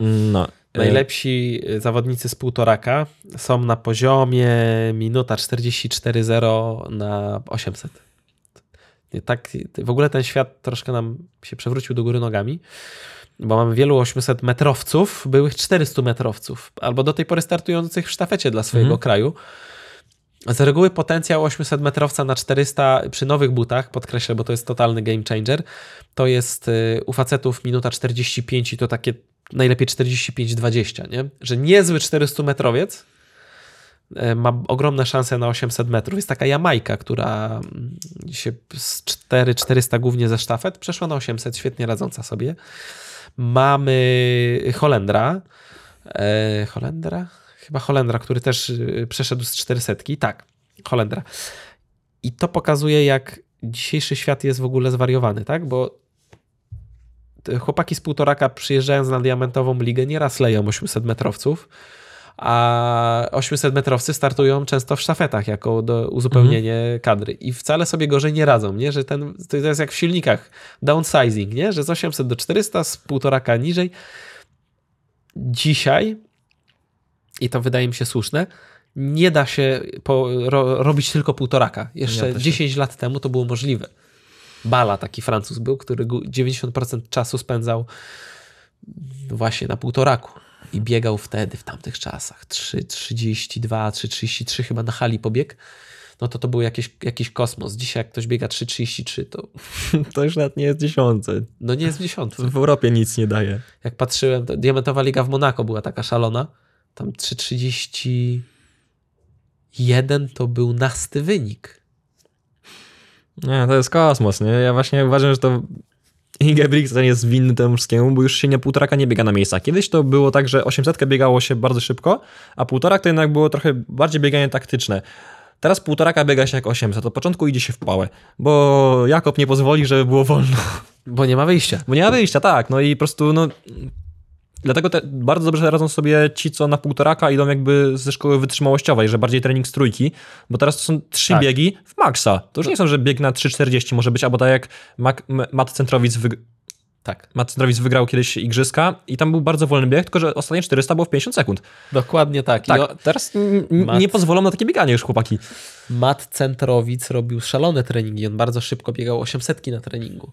No. E, Najlepsi zawodnicy z półtoraka są na poziomie minuta 44.0 na 800. Tak, w ogóle ten świat troszkę nam się przewrócił do góry nogami bo mamy wielu 800 metrowców, byłych 400 metrowców, albo do tej pory startujących w sztafecie dla swojego mhm. kraju. Z reguły potencjał 800 metrowca na 400 przy nowych butach, podkreślę, bo to jest totalny game changer, to jest y, u facetów minuta 45 i to takie najlepiej 45-20, nie? Że niezły 400 metrowiec y, ma ogromne szanse na 800 metrów. Jest taka Jamajka, która mm, się z 4, 400 głównie ze sztafet przeszła na 800, świetnie radząca sobie. Mamy Holendra. E, Holendra? Chyba Holendra, który też y, przeszedł z 400. Tak, Holendra. I to pokazuje, jak dzisiejszy świat jest w ogóle zwariowany, tak? Bo chłopaki z półtoraka przyjeżdżając na diamentową ligę nieraz leją 800 metrowców, a 800 metrowcy startują często w sztafetach jako do uzupełnienie mhm. kadry i wcale sobie gorzej nie radzą, nie? że ten, to jest jak w silnikach downsizing, nie? że z 800 do 400, z półtoraka niżej. Dzisiaj, i to wydaje mi się słuszne, nie da się po, ro, robić tylko półtoraka. Jeszcze ja 10 lat temu to było możliwe. Bala taki Francuz był, który 90% czasu spędzał właśnie na półtoraku i biegał wtedy, w tamtych czasach, 3,32, 3,33 chyba na hali pobieg, no to to był jakiś, jakiś kosmos. Dzisiaj jak ktoś biega 3,33 to... To już nawet nie jest dziesiątce. No nie jest dziesiątce. W Europie nic nie daje. Jak patrzyłem, to Diamentowa Liga w Monako była taka szalona, tam 3,31 to był nasty wynik. Nie, to jest kosmos, nie? Ja właśnie uważam, że to Ingebrigtsen jest winny temu wszystkiemu, bo już się nie półtoraka nie biega na miejsca. Kiedyś to było tak, że 800 biegało się bardzo szybko, a półtorak to jednak było trochę bardziej bieganie taktyczne. Teraz półtoraka biega się jak 800, od początku idzie się w pałę, bo Jakob nie pozwoli, żeby było wolno. Bo nie ma wyjścia. Bo nie ma wyjścia, tak. No i po prostu, no... Dlatego te, bardzo dobrze radzą sobie ci, co na półtoraka idą jakby ze szkoły wytrzymałościowej, że bardziej trening z trójki, bo teraz to są trzy Tak. biegi w maksa. To już nie są, że bieg na 3,40 może być, albo tak jak Mac, M- Matt Centrowic, wyg- Tak. Matt Centrowic wygrał kiedyś igrzyska i tam był bardzo wolny bieg, tylko że ostatnie 400 było w 50 sekund. Dokładnie tak. Tak, o- teraz n- n- Matt- nie pozwolą na takie bieganie już chłopaki. Matt Centrowic robił szalone treningi. On bardzo szybko biegał 800 na treningu.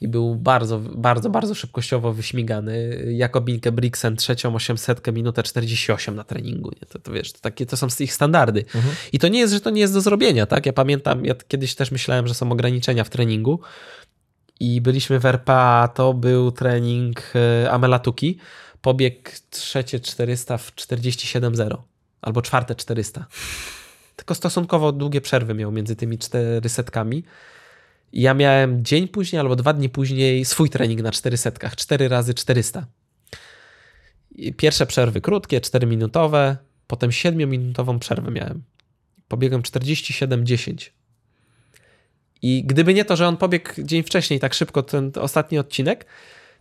I był bardzo, bardzo, bardzo szybkościowo wyśmigany. Jakobinkę Brixen trzecią 800 minutę 48 na treningu. Nie? To, to wiesz, to, takie, to są ich standardy. I to nie jest, że to nie jest do zrobienia. Tak? Ja pamiętam, ja kiedyś też myślałem, że są ograniczenia w treningu. I byliśmy w RPA, to był trening e, Amelatuki. Pobieg trzecie 400 w 47.0 albo czwarte 400. Tylko stosunkowo długie przerwy miał między tymi cztery setkami. I ja miałem dzień później albo dwa dni później swój trening na cztery setkach, 4 razy 400. I pierwsze przerwy krótkie, 4-minutowe, potem 7-minutową przerwę miałem. Pobiegłem 47-10. I gdyby nie to, że on pobiegł dzień wcześniej tak szybko ten ostatni odcinek,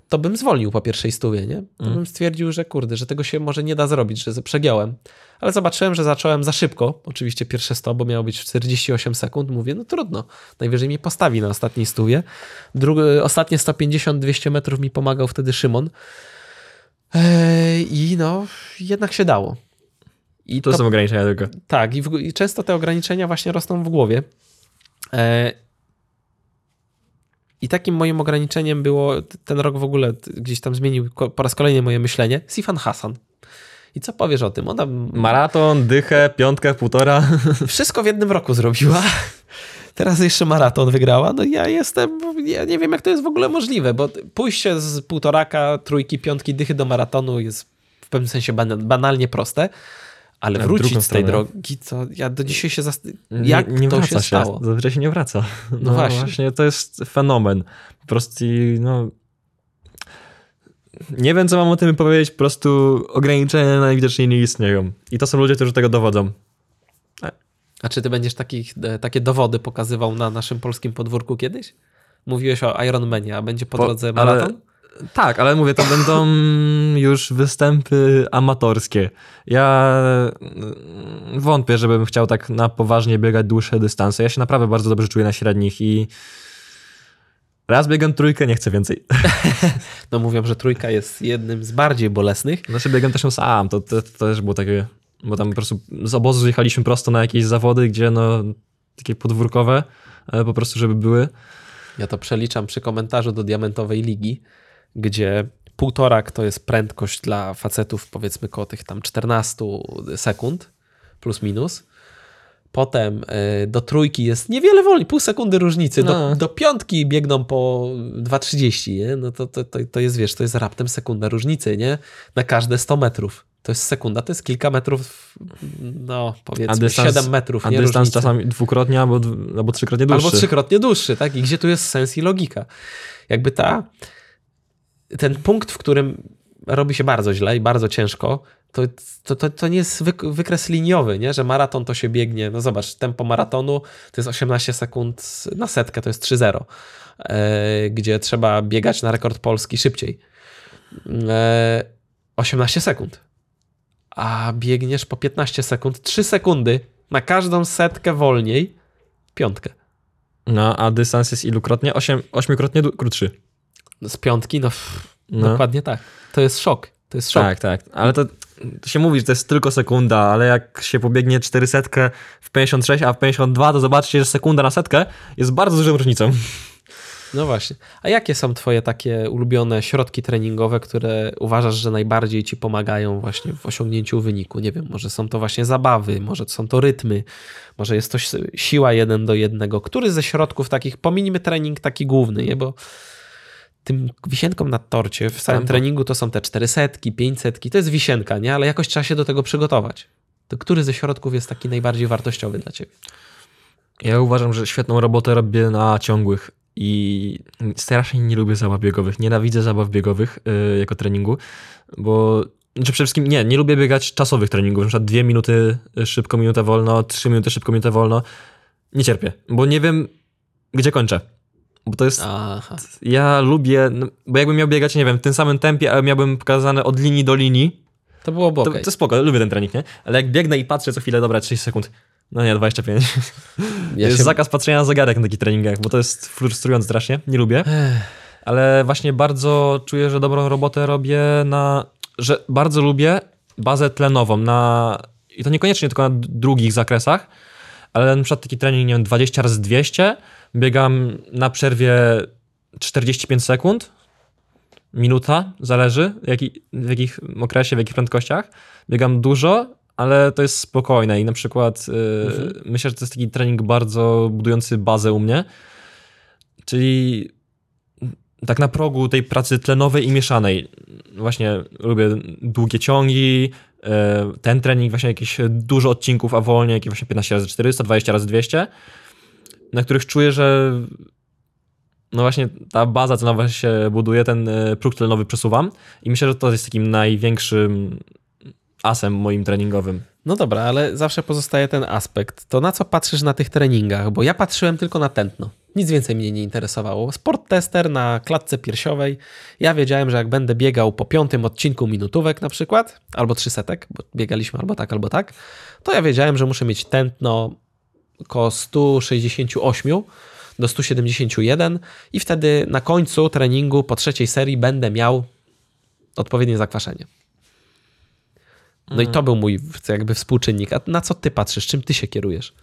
to bym zwolnił po pierwszej stówie, nie? To Mm. bym stwierdził, że kurde, że tego się może nie da zrobić, że przegiąłem. Ale zobaczyłem, że zacząłem za szybko. Oczywiście pierwsze 100, bo miało być w 48 sekund. Mówię, no trudno. Najwyżej mnie postawi na ostatniej stówie. Drugi, ostatnie 150-200 metrów mi pomagał wtedy Szymon. I no, jednak się dało. I To, są ograniczenia tylko. tak, i, w, i często te ograniczenia właśnie rosną w głowie. I takim moim ograniczeniem było, ten rok w ogóle gdzieś tam zmienił po raz kolejny moje myślenie, Sifan Hassan. I co powiesz o tym? Ona Maraton, dychę, piątkę, półtora. wszystko w jednym roku zrobiła. Teraz jeszcze maraton wygrała. No ja jestem, ja nie wiem jak to jest w ogóle możliwe, bo pójście z półtoraka, trójki, piątki, dychy do maratonu jest w pewnym sensie bana- banalnie proste, ale wrócić z tej drogi, to ja do dzisiaj się zastanawiam, jak nie, nie to wraca się stało. Zazwyczaj się nie wraca. No, właśnie. właśnie. to jest fenomen. Po prostu, no... Nie wiem, co mam o tym powiedzieć, po prostu ograniczenia najwidoczniej nie istnieją. I to są ludzie, którzy tego dowodzą. A czy ty będziesz takich, e, takie dowody pokazywał na naszym polskim podwórku kiedyś? Mówiłeś o Ironmanie, a będzie po, Po- drodze maraton? Tak, ale mówię, to będą już występy amatorskie. Ja mm, wątpię, żebym chciał tak na poważnie biegać dłuższe dystanse. Ja się naprawdę bardzo dobrze czuję na średnich i raz biegam trójkę, nie chcę więcej. No mówią, że trójka jest jednym z bardziej bolesnych. Znaczy biegam też sam, to, to, to też było takie, bo tam po prostu z obozu jechaliśmy prosto na jakieś zawody, gdzie no takie podwórkowe, e, po prostu żeby były. Ja to przeliczam przy komentarzu do Diamentowej Ligi, gdzie półtorak to jest prędkość dla facetów powiedzmy koło tych tam 14 sekund plus minus. Potem y, do trójki jest niewiele wolniej, pół sekundy różnicy. Do, No. do piątki biegną po 2,30, nie? No to, to, to, to jest, wiesz, to jest raptem sekunda różnicy, nie? Na każde 100 metrów. To jest sekunda, to jest kilka metrów, no powiedzmy dystans- 7 metrów, A nie? dystans Różnicy. czasami dwukrotnie albo, albo trzykrotnie dłuższy. Albo trzykrotnie dłuższy, tak? I gdzie tu jest sens i logika? Jakby ta, ten punkt, w którym robi się bardzo źle i bardzo ciężko, to, to, to, to nie jest wyk wykres liniowy, nie? że maraton to się biegnie. No zobacz, tempo maratonu to jest 18 sekund na setkę, to jest 3-0, e, gdzie trzeba biegać na rekord polski szybciej. E, 18 sekund. A biegniesz po 15 sekund, 3 sekundy na każdą setkę wolniej, piątkę. No, a dystans jest ilukrotnie? Osiem, ośmiokrotnie krótszy. Z piątki, no, pff, No. dokładnie tak. To jest szok. To jest szok. Tak, tak. Ale to, to się mówi, że to jest tylko sekunda, ale jak się pobiegnie 400 w 56, a w 52, to zobaczcie, że sekunda na setkę jest bardzo dużą różnicą. No właśnie. A jakie są twoje takie ulubione środki treningowe, które uważasz, że najbardziej ci pomagają właśnie w osiągnięciu wyniku? Nie wiem, może są to właśnie zabawy, może są to rytmy, może jest to si- siła jeden do jednego. Który ze środków takich, pominijmy trening taki główny, nie? bo tym wisienką na torcie w Tam- treningu to są te 400, 500, to jest wisienka, nie? Ale jakoś trzeba się do tego przygotować. To który ze środków jest taki najbardziej wartościowy dla ciebie? Ja uważam, że świetną robotę robię na ciągłych i strasznie nie lubię zabaw biegowych. Nienawidzę zabaw biegowych yy, jako treningu, bo Znaczy przede wszystkim nie, nie lubię biegać czasowych treningów, na przykład dwie minuty szybko, minutę wolno, trzy minuty szybko, minutę wolno. Nie cierpię, bo nie wiem, gdzie kończę. Bo to jest. Aha. Ja lubię, no, bo jakbym miał biegać, nie wiem, w tym samym tempie, ale miałbym pokazane od linii do linii. To byłoby to, okay. to spoko, lubię ten trening, nie? Ale jak biegnę i patrzę co chwilę, dobra, 30 sekund. No nie, 25. Ja jest się... zakaz patrzenia na zegarek na takich treningach, bo to jest frustrujące strasznie, nie lubię. Ale właśnie bardzo czuję, że dobrą robotę robię na... że bardzo lubię bazę tlenową na... i to niekoniecznie tylko na drugich zakresach, ale na przykład taki trening, nie wiem, 20 razy 200, biegam na przerwie 45 sekund, minuta, zależy jaki, w jakich okresie, w jakich prędkościach. Biegam dużo, ale to jest spokojne i na przykład yy, mhm. myślę, że to jest taki trening bardzo budujący bazę u mnie, czyli tak na progu tej pracy tlenowej i mieszanej. Właśnie lubię długie ciągi, yy, ten trening właśnie jakieś dużo odcinków, a wolnie jakieś właśnie 15 razy 400, 20 razy 200, na których czuję, że no właśnie ta baza tlenowa się buduje, ten y, próg tlenowy przesuwam i myślę, że to jest takim największym asem moim treningowym. No dobra, ale zawsze pozostaje ten aspekt. To na co patrzysz na tych treningach? Bo ja patrzyłem tylko na tętno. Nic więcej mnie nie interesowało. Sport tester na klatce piersiowej. Ja wiedziałem, że jak będę biegał po piątym odcinku minutówek na przykład, albo trzysetek, bo biegaliśmy albo tak, albo tak, to ja wiedziałem, że muszę mieć tętno około 168 do 171 i wtedy na końcu treningu po trzeciej serii będę miał odpowiednie zakwaszenie. No mm. i to był mój jakby współczynnik. A na co ty patrzysz? Czym ty się kierujesz?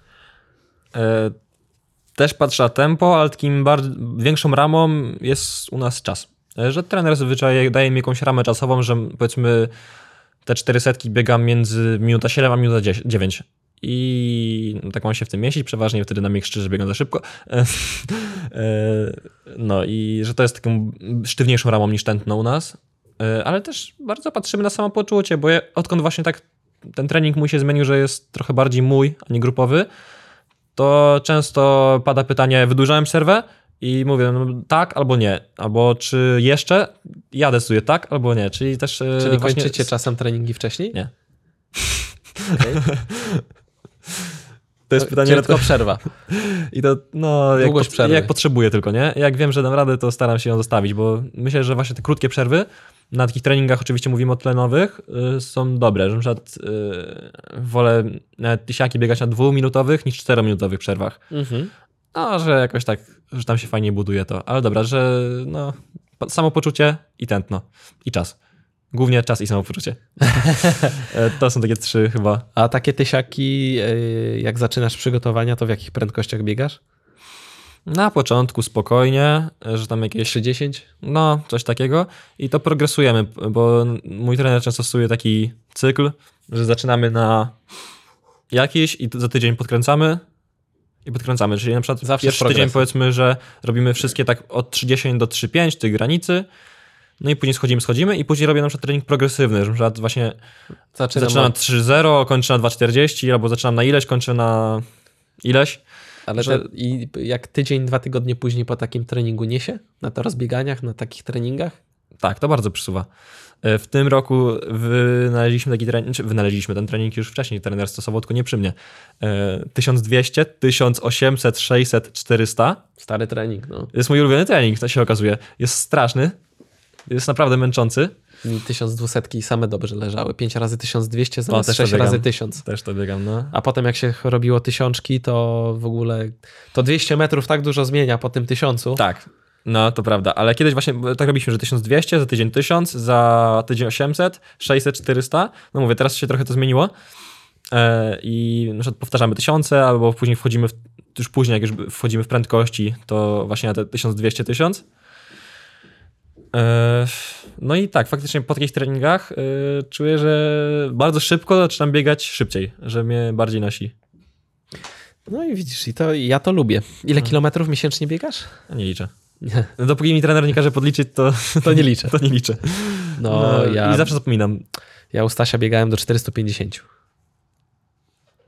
E, też patrzę na tempo, ale takim większą ramą jest u nas czas. E, że trener zazwyczaj daje mi jakąś ramę czasową, że powiedzmy te cztery setki biegam między minuta 7 a minuta 9. I tak mam się w tym mieścić, przeważnie wtedy na mnie krzyczy, że biegam za szybko. E, no i że to jest taką sztywniejszą ramą niż tętno u nas. E, ale też bardzo patrzymy na samopoczucie, bo ja, odkąd właśnie tak ten trening mój się zmienił, że jest trochę bardziej mój, a nie grupowy, to często pada pytanie, wydłużałem przerwę? I mówię, no, tak albo nie, albo czy jeszcze? Ja decyduję tak albo nie, czyli też... E, czyli właśnie... kończycie czasem treningi wcześniej? Nie. Okay. To jest pytanie. Tylko przerwa. I to, no, jak, pod, jak potrzebuję tylko, nie? Jak wiem, że dam radę, to staram się ją zostawić, bo myślę, że właśnie te krótkie przerwy na takich treningach oczywiście mówimy o tlenowych, y, są dobre, że na przykład y, wolę nawet tysiaki biegać na dwuminutowych niż czterominutowych przerwach. Mhm. No, że jakoś tak, że tam się fajnie buduje to. Ale dobra, że no, samopoczucie i tętno. I czas. Głównie czas i samopoczucie. E, to są takie trzy chyba. A takie tysiaki, e, jak zaczynasz przygotowania, to w jakich prędkościach biegasz? Na początku spokojnie, że tam jakieś 30? No, coś takiego. I to progresujemy, bo mój trener często stosuje taki cykl, że zaczynamy na jakiś i za tydzień podkręcamy i podkręcamy. Czyli na przykład Zawsze pierwszy tydzień powiedzmy, że robimy wszystkie tak od 30 do 3,5 tej granicy, no i później schodzimy, schodzimy i później robię na przykład trening progresywny, że na przykład właśnie zaczynam, zaczynam na 3,0, kończę na 2,40 albo zaczynam na ileś, kończę na ileś. Ale że... te, i jak tydzień, dwa tygodnie później po takim treningu niesie? Na to rozbieganiach, na takich treningach? Tak, to bardzo przysuwa. E, w tym roku wynaleźliśmy taki trening, czy wynaleźliśmy ten trening już wcześniej, trener stosował, tylko nie przy mnie. 1200, 1800, 600, 400. Stary trening, no. Jest mój ulubiony trening, to się okazuje. Jest straszny, jest naprawdę męczący. Mi 1200 same dobrze leżały. 5 razy 1200 zamiast o, 6 razy 1000. Też to biegam, no. A potem jak się robiło tysiączki, to w ogóle to 200 metrów tak dużo zmienia po tym tysiącu. Tak. No, to prawda, ale kiedyś właśnie tak robiliśmy, że 1200, za tydzień 1000, za tydzień 800, 600, 400. No mówię, teraz się trochę to zmieniło e, i na przykład powtarzamy tysiące, albo później wchodzimy, w, już później jak już wchodzimy w prędkości, to właśnie na te 1200, 1000. E, no i tak, faktycznie po takich treningach e, czuję, że bardzo szybko zaczynam biegać szybciej, że mnie bardziej nosi. No i widzisz, i to ja to lubię. Ile no. kilometrów miesięcznie biegasz? Nie liczę. Nie. No, dopóki mi trener nie każe podliczyć, to, to nie liczę. To nie liczę. No, no ja, I zawsze zapominam. Ja u Stasia biegałem do 450.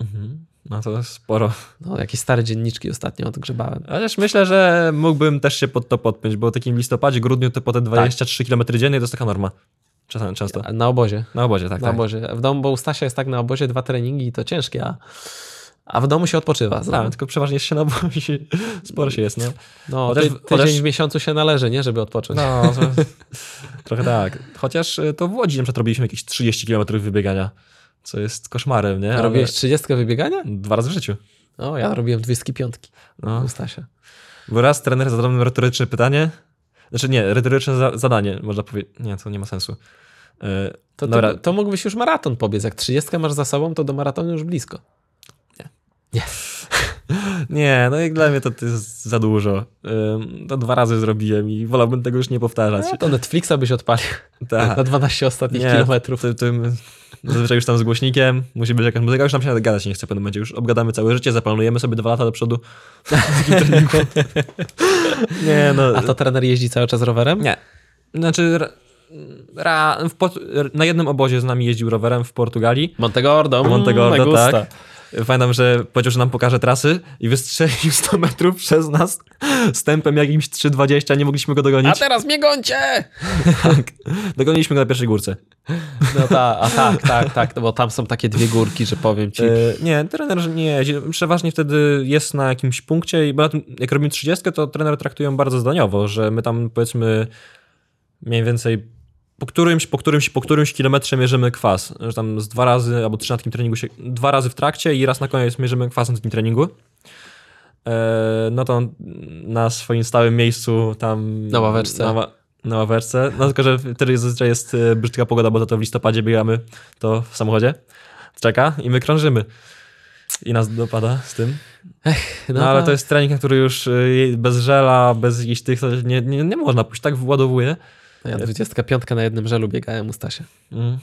Mhm. No to sporo. No, jakieś stare dzienniczki ostatnio odgrzebałem. Chociaż myślę, że mógłbym też się pod to podpiąć, bo w takim listopadzie, grudniu to po te 23 tak. km dziennie to jest taka norma. Czasem, często. Na obozie. Na obozie, tak. Na tak. obozie. W domu, bo u Stasia jest tak na obozie dwa treningi i to ciężkie, a, a w domu się odpoczywa. Tak, tylko przeważnie się na obozie, sporo się jest, nie? No, Chociaż- ty, tydzień chociaż- w miesiącu się należy, nie? Żeby odpocząć. No, to, trochę tak. Chociaż y, to w Łodzi na przykład robiliśmy jakieś 30 km wybiegania, co jest koszmarem, nie? Ale Robiłeś 30 wybiegania? Dwa razy w życiu. O, ja robiłem 25 No. u Stasia. Bo raz trener zadał mi retoryczne pytanie, znaczy nie, retoryczne za zadanie, można powiedzieć. Nie, to nie ma sensu. Y, To, Dobra. to, to mógłbyś już maraton pobiec. Jak 30 masz za sobą, to do maratonu już blisko. Nie, no jak dla mnie to, to jest za dużo. To dwa razy zrobiłem i wolałbym tego już nie powtarzać. No, to Netflixa byś odpalił Tak. na 12 ostatnich Nie, kilometrów. Tym, tym, zazwyczaj już tam z głośnikiem, musi być jakaś muzyka, już nam się gadać nie chce w pewnym momencie, już obgadamy całe życie, zaplanujemy sobie dwa lata do przodu. nie, no. A to trener jeździ cały czas rowerem? Nie. Znaczy, ra, na jednym obozie z nami jeździł rowerem w Portugalii. Montegordo. mm, Montegordo, gusta. tak. Pamiętam, że powiedział, że nam pokaże trasy i wystrzelił 100 metrów przez nas z tempem jakimś 3,20, nie mogliśmy go dogonić. A teraz mnie gońcie! Tak. Dogoniliśmy go na pierwszej górce. No ta, a tak, tak, tak, no bo tam są takie dwie górki, że powiem ci. E, nie, trener nie jeździ. Przeważnie wtedy jest na jakimś punkcie i bo tym, jak robimy 30, to trener traktują bardzo zdaniowo, że my tam powiedzmy mniej więcej po którymś, po którymś, po którymś kilometrze mierzymy kwas. Że tam z dwa razy albo trzy na takim treningu się, dwa razy w trakcie i raz na koniec mierzymy kwas na takim treningu. E, no to na swoim stałym miejscu tam... Na ławeczce. Na, ła- na ławeczce. No tylko, że wtedy zazwyczaj jest e, brzydka pogoda, bo to, to w listopadzie biegamy to w samochodzie. Czeka i my krążymy. I nas dopada z tym. No, ale tak. to jest trening, który już y, bez żela, bez jakichś tych, nie, nie, nie można pójść, tak władowuje. No Ja 25 na jednym żelu biegałem u Stasia. Mm.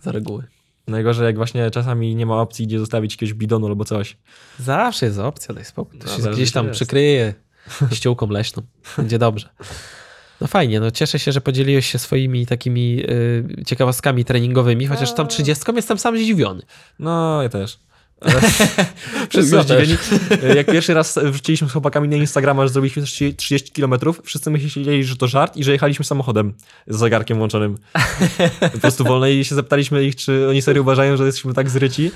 Za reguły. Najgorzej, jak właśnie czasami nie ma opcji, gdzie zostawić jakiegoś bidonu albo coś. Zawsze jest opcja, daj spokój. To No, się gdzieś tam jest. przykryje ściółką leśną. Będzie dobrze. No fajnie, no cieszę się, że podzieliłeś się swoimi takimi y, ciekawostkami treningowymi, chociaż tam 30 jestem sam zdziwiony. No, ja też. Wszyscy zdziwieni. Jak pierwszy raz wrzuciliśmy z chłopakami na Instagrama, że zrobiliśmy 30 30 km, wszyscy myśleli, że to żart i że jechaliśmy samochodem z zegarkiem włączonym. Po prostu wolno i się zapytaliśmy ich, czy oni serio uważają, że jesteśmy tak zryci,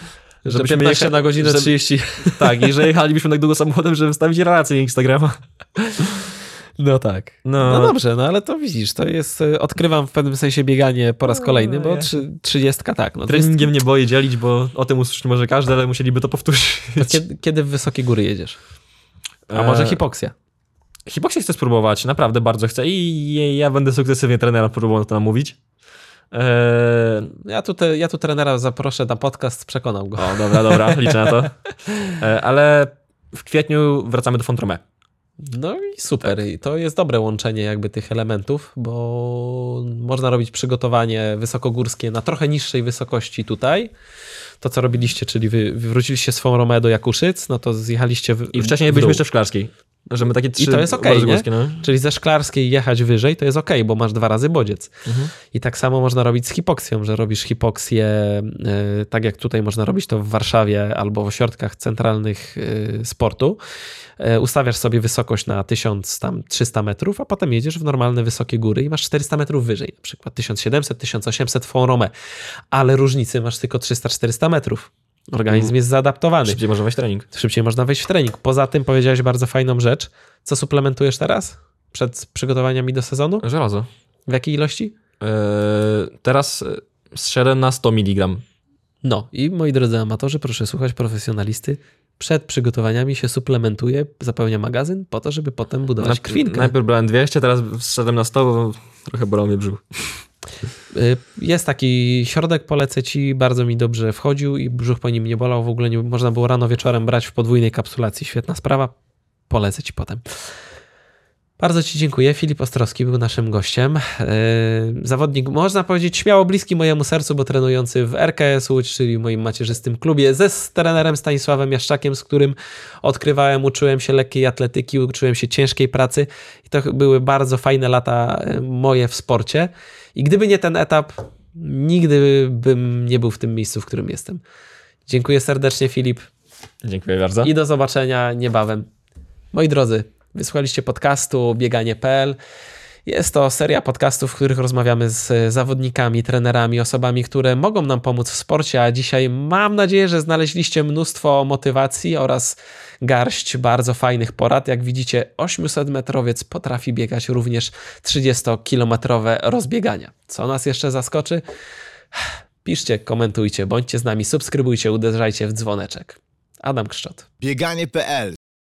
Że żebyśmy 15 jecha- na godzinę że- 30. Tak, i że jechalibyśmy tak długo samochodem, żeby wstawić relację na Instagrama. No tak. No. No dobrze, no ale to widzisz, to jest, y, odkrywam w pewnym sensie bieganie po raz kolejny, bo ja- trzy- 30 tak. No, Treningiem nie boję dzielić, bo o tym usłyszeć może każdy, ale musieliby to powtórzyć. To kiedy, kiedy w wysokie góry jedziesz? A E, może hipoksja? Hipoksję chcę spróbować, naprawdę bardzo chcę i ja będę sukcesywnie trenera próbował to namówić. Eee, Ja tu, te, ja tu trenera zaproszę na podcast, przekonał go. o, dobra, dobra, liczę na to. Ale w kwietniu wracamy do Fontrome. No i super. I to jest dobre łączenie jakby tych elementów, bo można robić przygotowanie wysokogórskie na trochę niższej wysokości tutaj. To, co robiliście, czyli wy, wróciliście swą Romeo do Jakuszyc, no to zjechaliście w, I wcześniej w byliśmy jeszcze w Szklarskiej. Że my takie trzy to jest okej, górskie, no. Czyli ze Szklarskiej jechać wyżej to jest ok, bo masz dwa razy bodziec. Mhm. I tak samo można robić z hipoksją, że robisz hipoksję, e, tak jak tutaj można robić to w Warszawie albo w ośrodkach centralnych e, sportu. E, Ustawiasz sobie wysokość na 1300 metrów, a potem jedziesz w normalne wysokie góry i masz 400 metrów wyżej, na przykład 1700, 1800 Font-Romé, ale różnicy masz tylko 300-400 metrów. Organizm jest zaadaptowany. Szybciej może wejść trening. Szybciej można wejść w trening. Poza tym powiedziałeś bardzo fajną rzecz. Co suplementujesz teraz? Przed przygotowaniami do sezonu? Żelazo. W jakiej ilości? Eee, teraz e, zszedłem na 100 mg. No i moi drodzy amatorzy, proszę słuchać profesjonalisty. Przed przygotowaniami się suplementuje, zapełnia magazyn po to, żeby potem budować krwinkę. Najpierw brałem 200, teraz zszedłem na 100, bo trochę bolał mnie brzuch. Y, Jest taki środek, polecę ci, bardzo mi dobrze wchodził i brzuch po nim nie bolał. W ogóle nie można było rano wieczorem brać w podwójnej kapsulacji. Świetna sprawa. Polecę ci potem. Bardzo Ci dziękuję. Filip Ostrowski był naszym gościem. Yy, Zawodnik, można powiedzieć, śmiało bliski mojemu sercu, bo trenujący w RKS Łódź, czyli moim macierzystym klubie, ze z trenerem Stanisławem Jaszczakiem, z którym odkrywałem, uczyłem się lekkiej atletyki, uczyłem się ciężkiej pracy i to były bardzo fajne lata yy, moje w sporcie. I gdyby nie ten etap, nigdy bym nie był w tym miejscu, w którym jestem. Dziękuję serdecznie, Filip, Dziękuję bardzo. i do zobaczenia niebawem. Moi drodzy, wysłuchaliście podcastu bieganie.pl. Jest to seria podcastów, w których rozmawiamy z zawodnikami, trenerami, osobami, które mogą nam pomóc w sporcie, a dzisiaj mam nadzieję, że znaleźliście mnóstwo motywacji oraz garść bardzo fajnych porad. Jak widzicie, 800-metrowiec potrafi biegać również 30-kilometrowe rozbiegania. Co nas jeszcze zaskoczy? Piszcie, komentujcie, bądźcie z nami, subskrybujcie, uderzajcie w dzwoneczek. Adam Kszczot. Bieganie.pl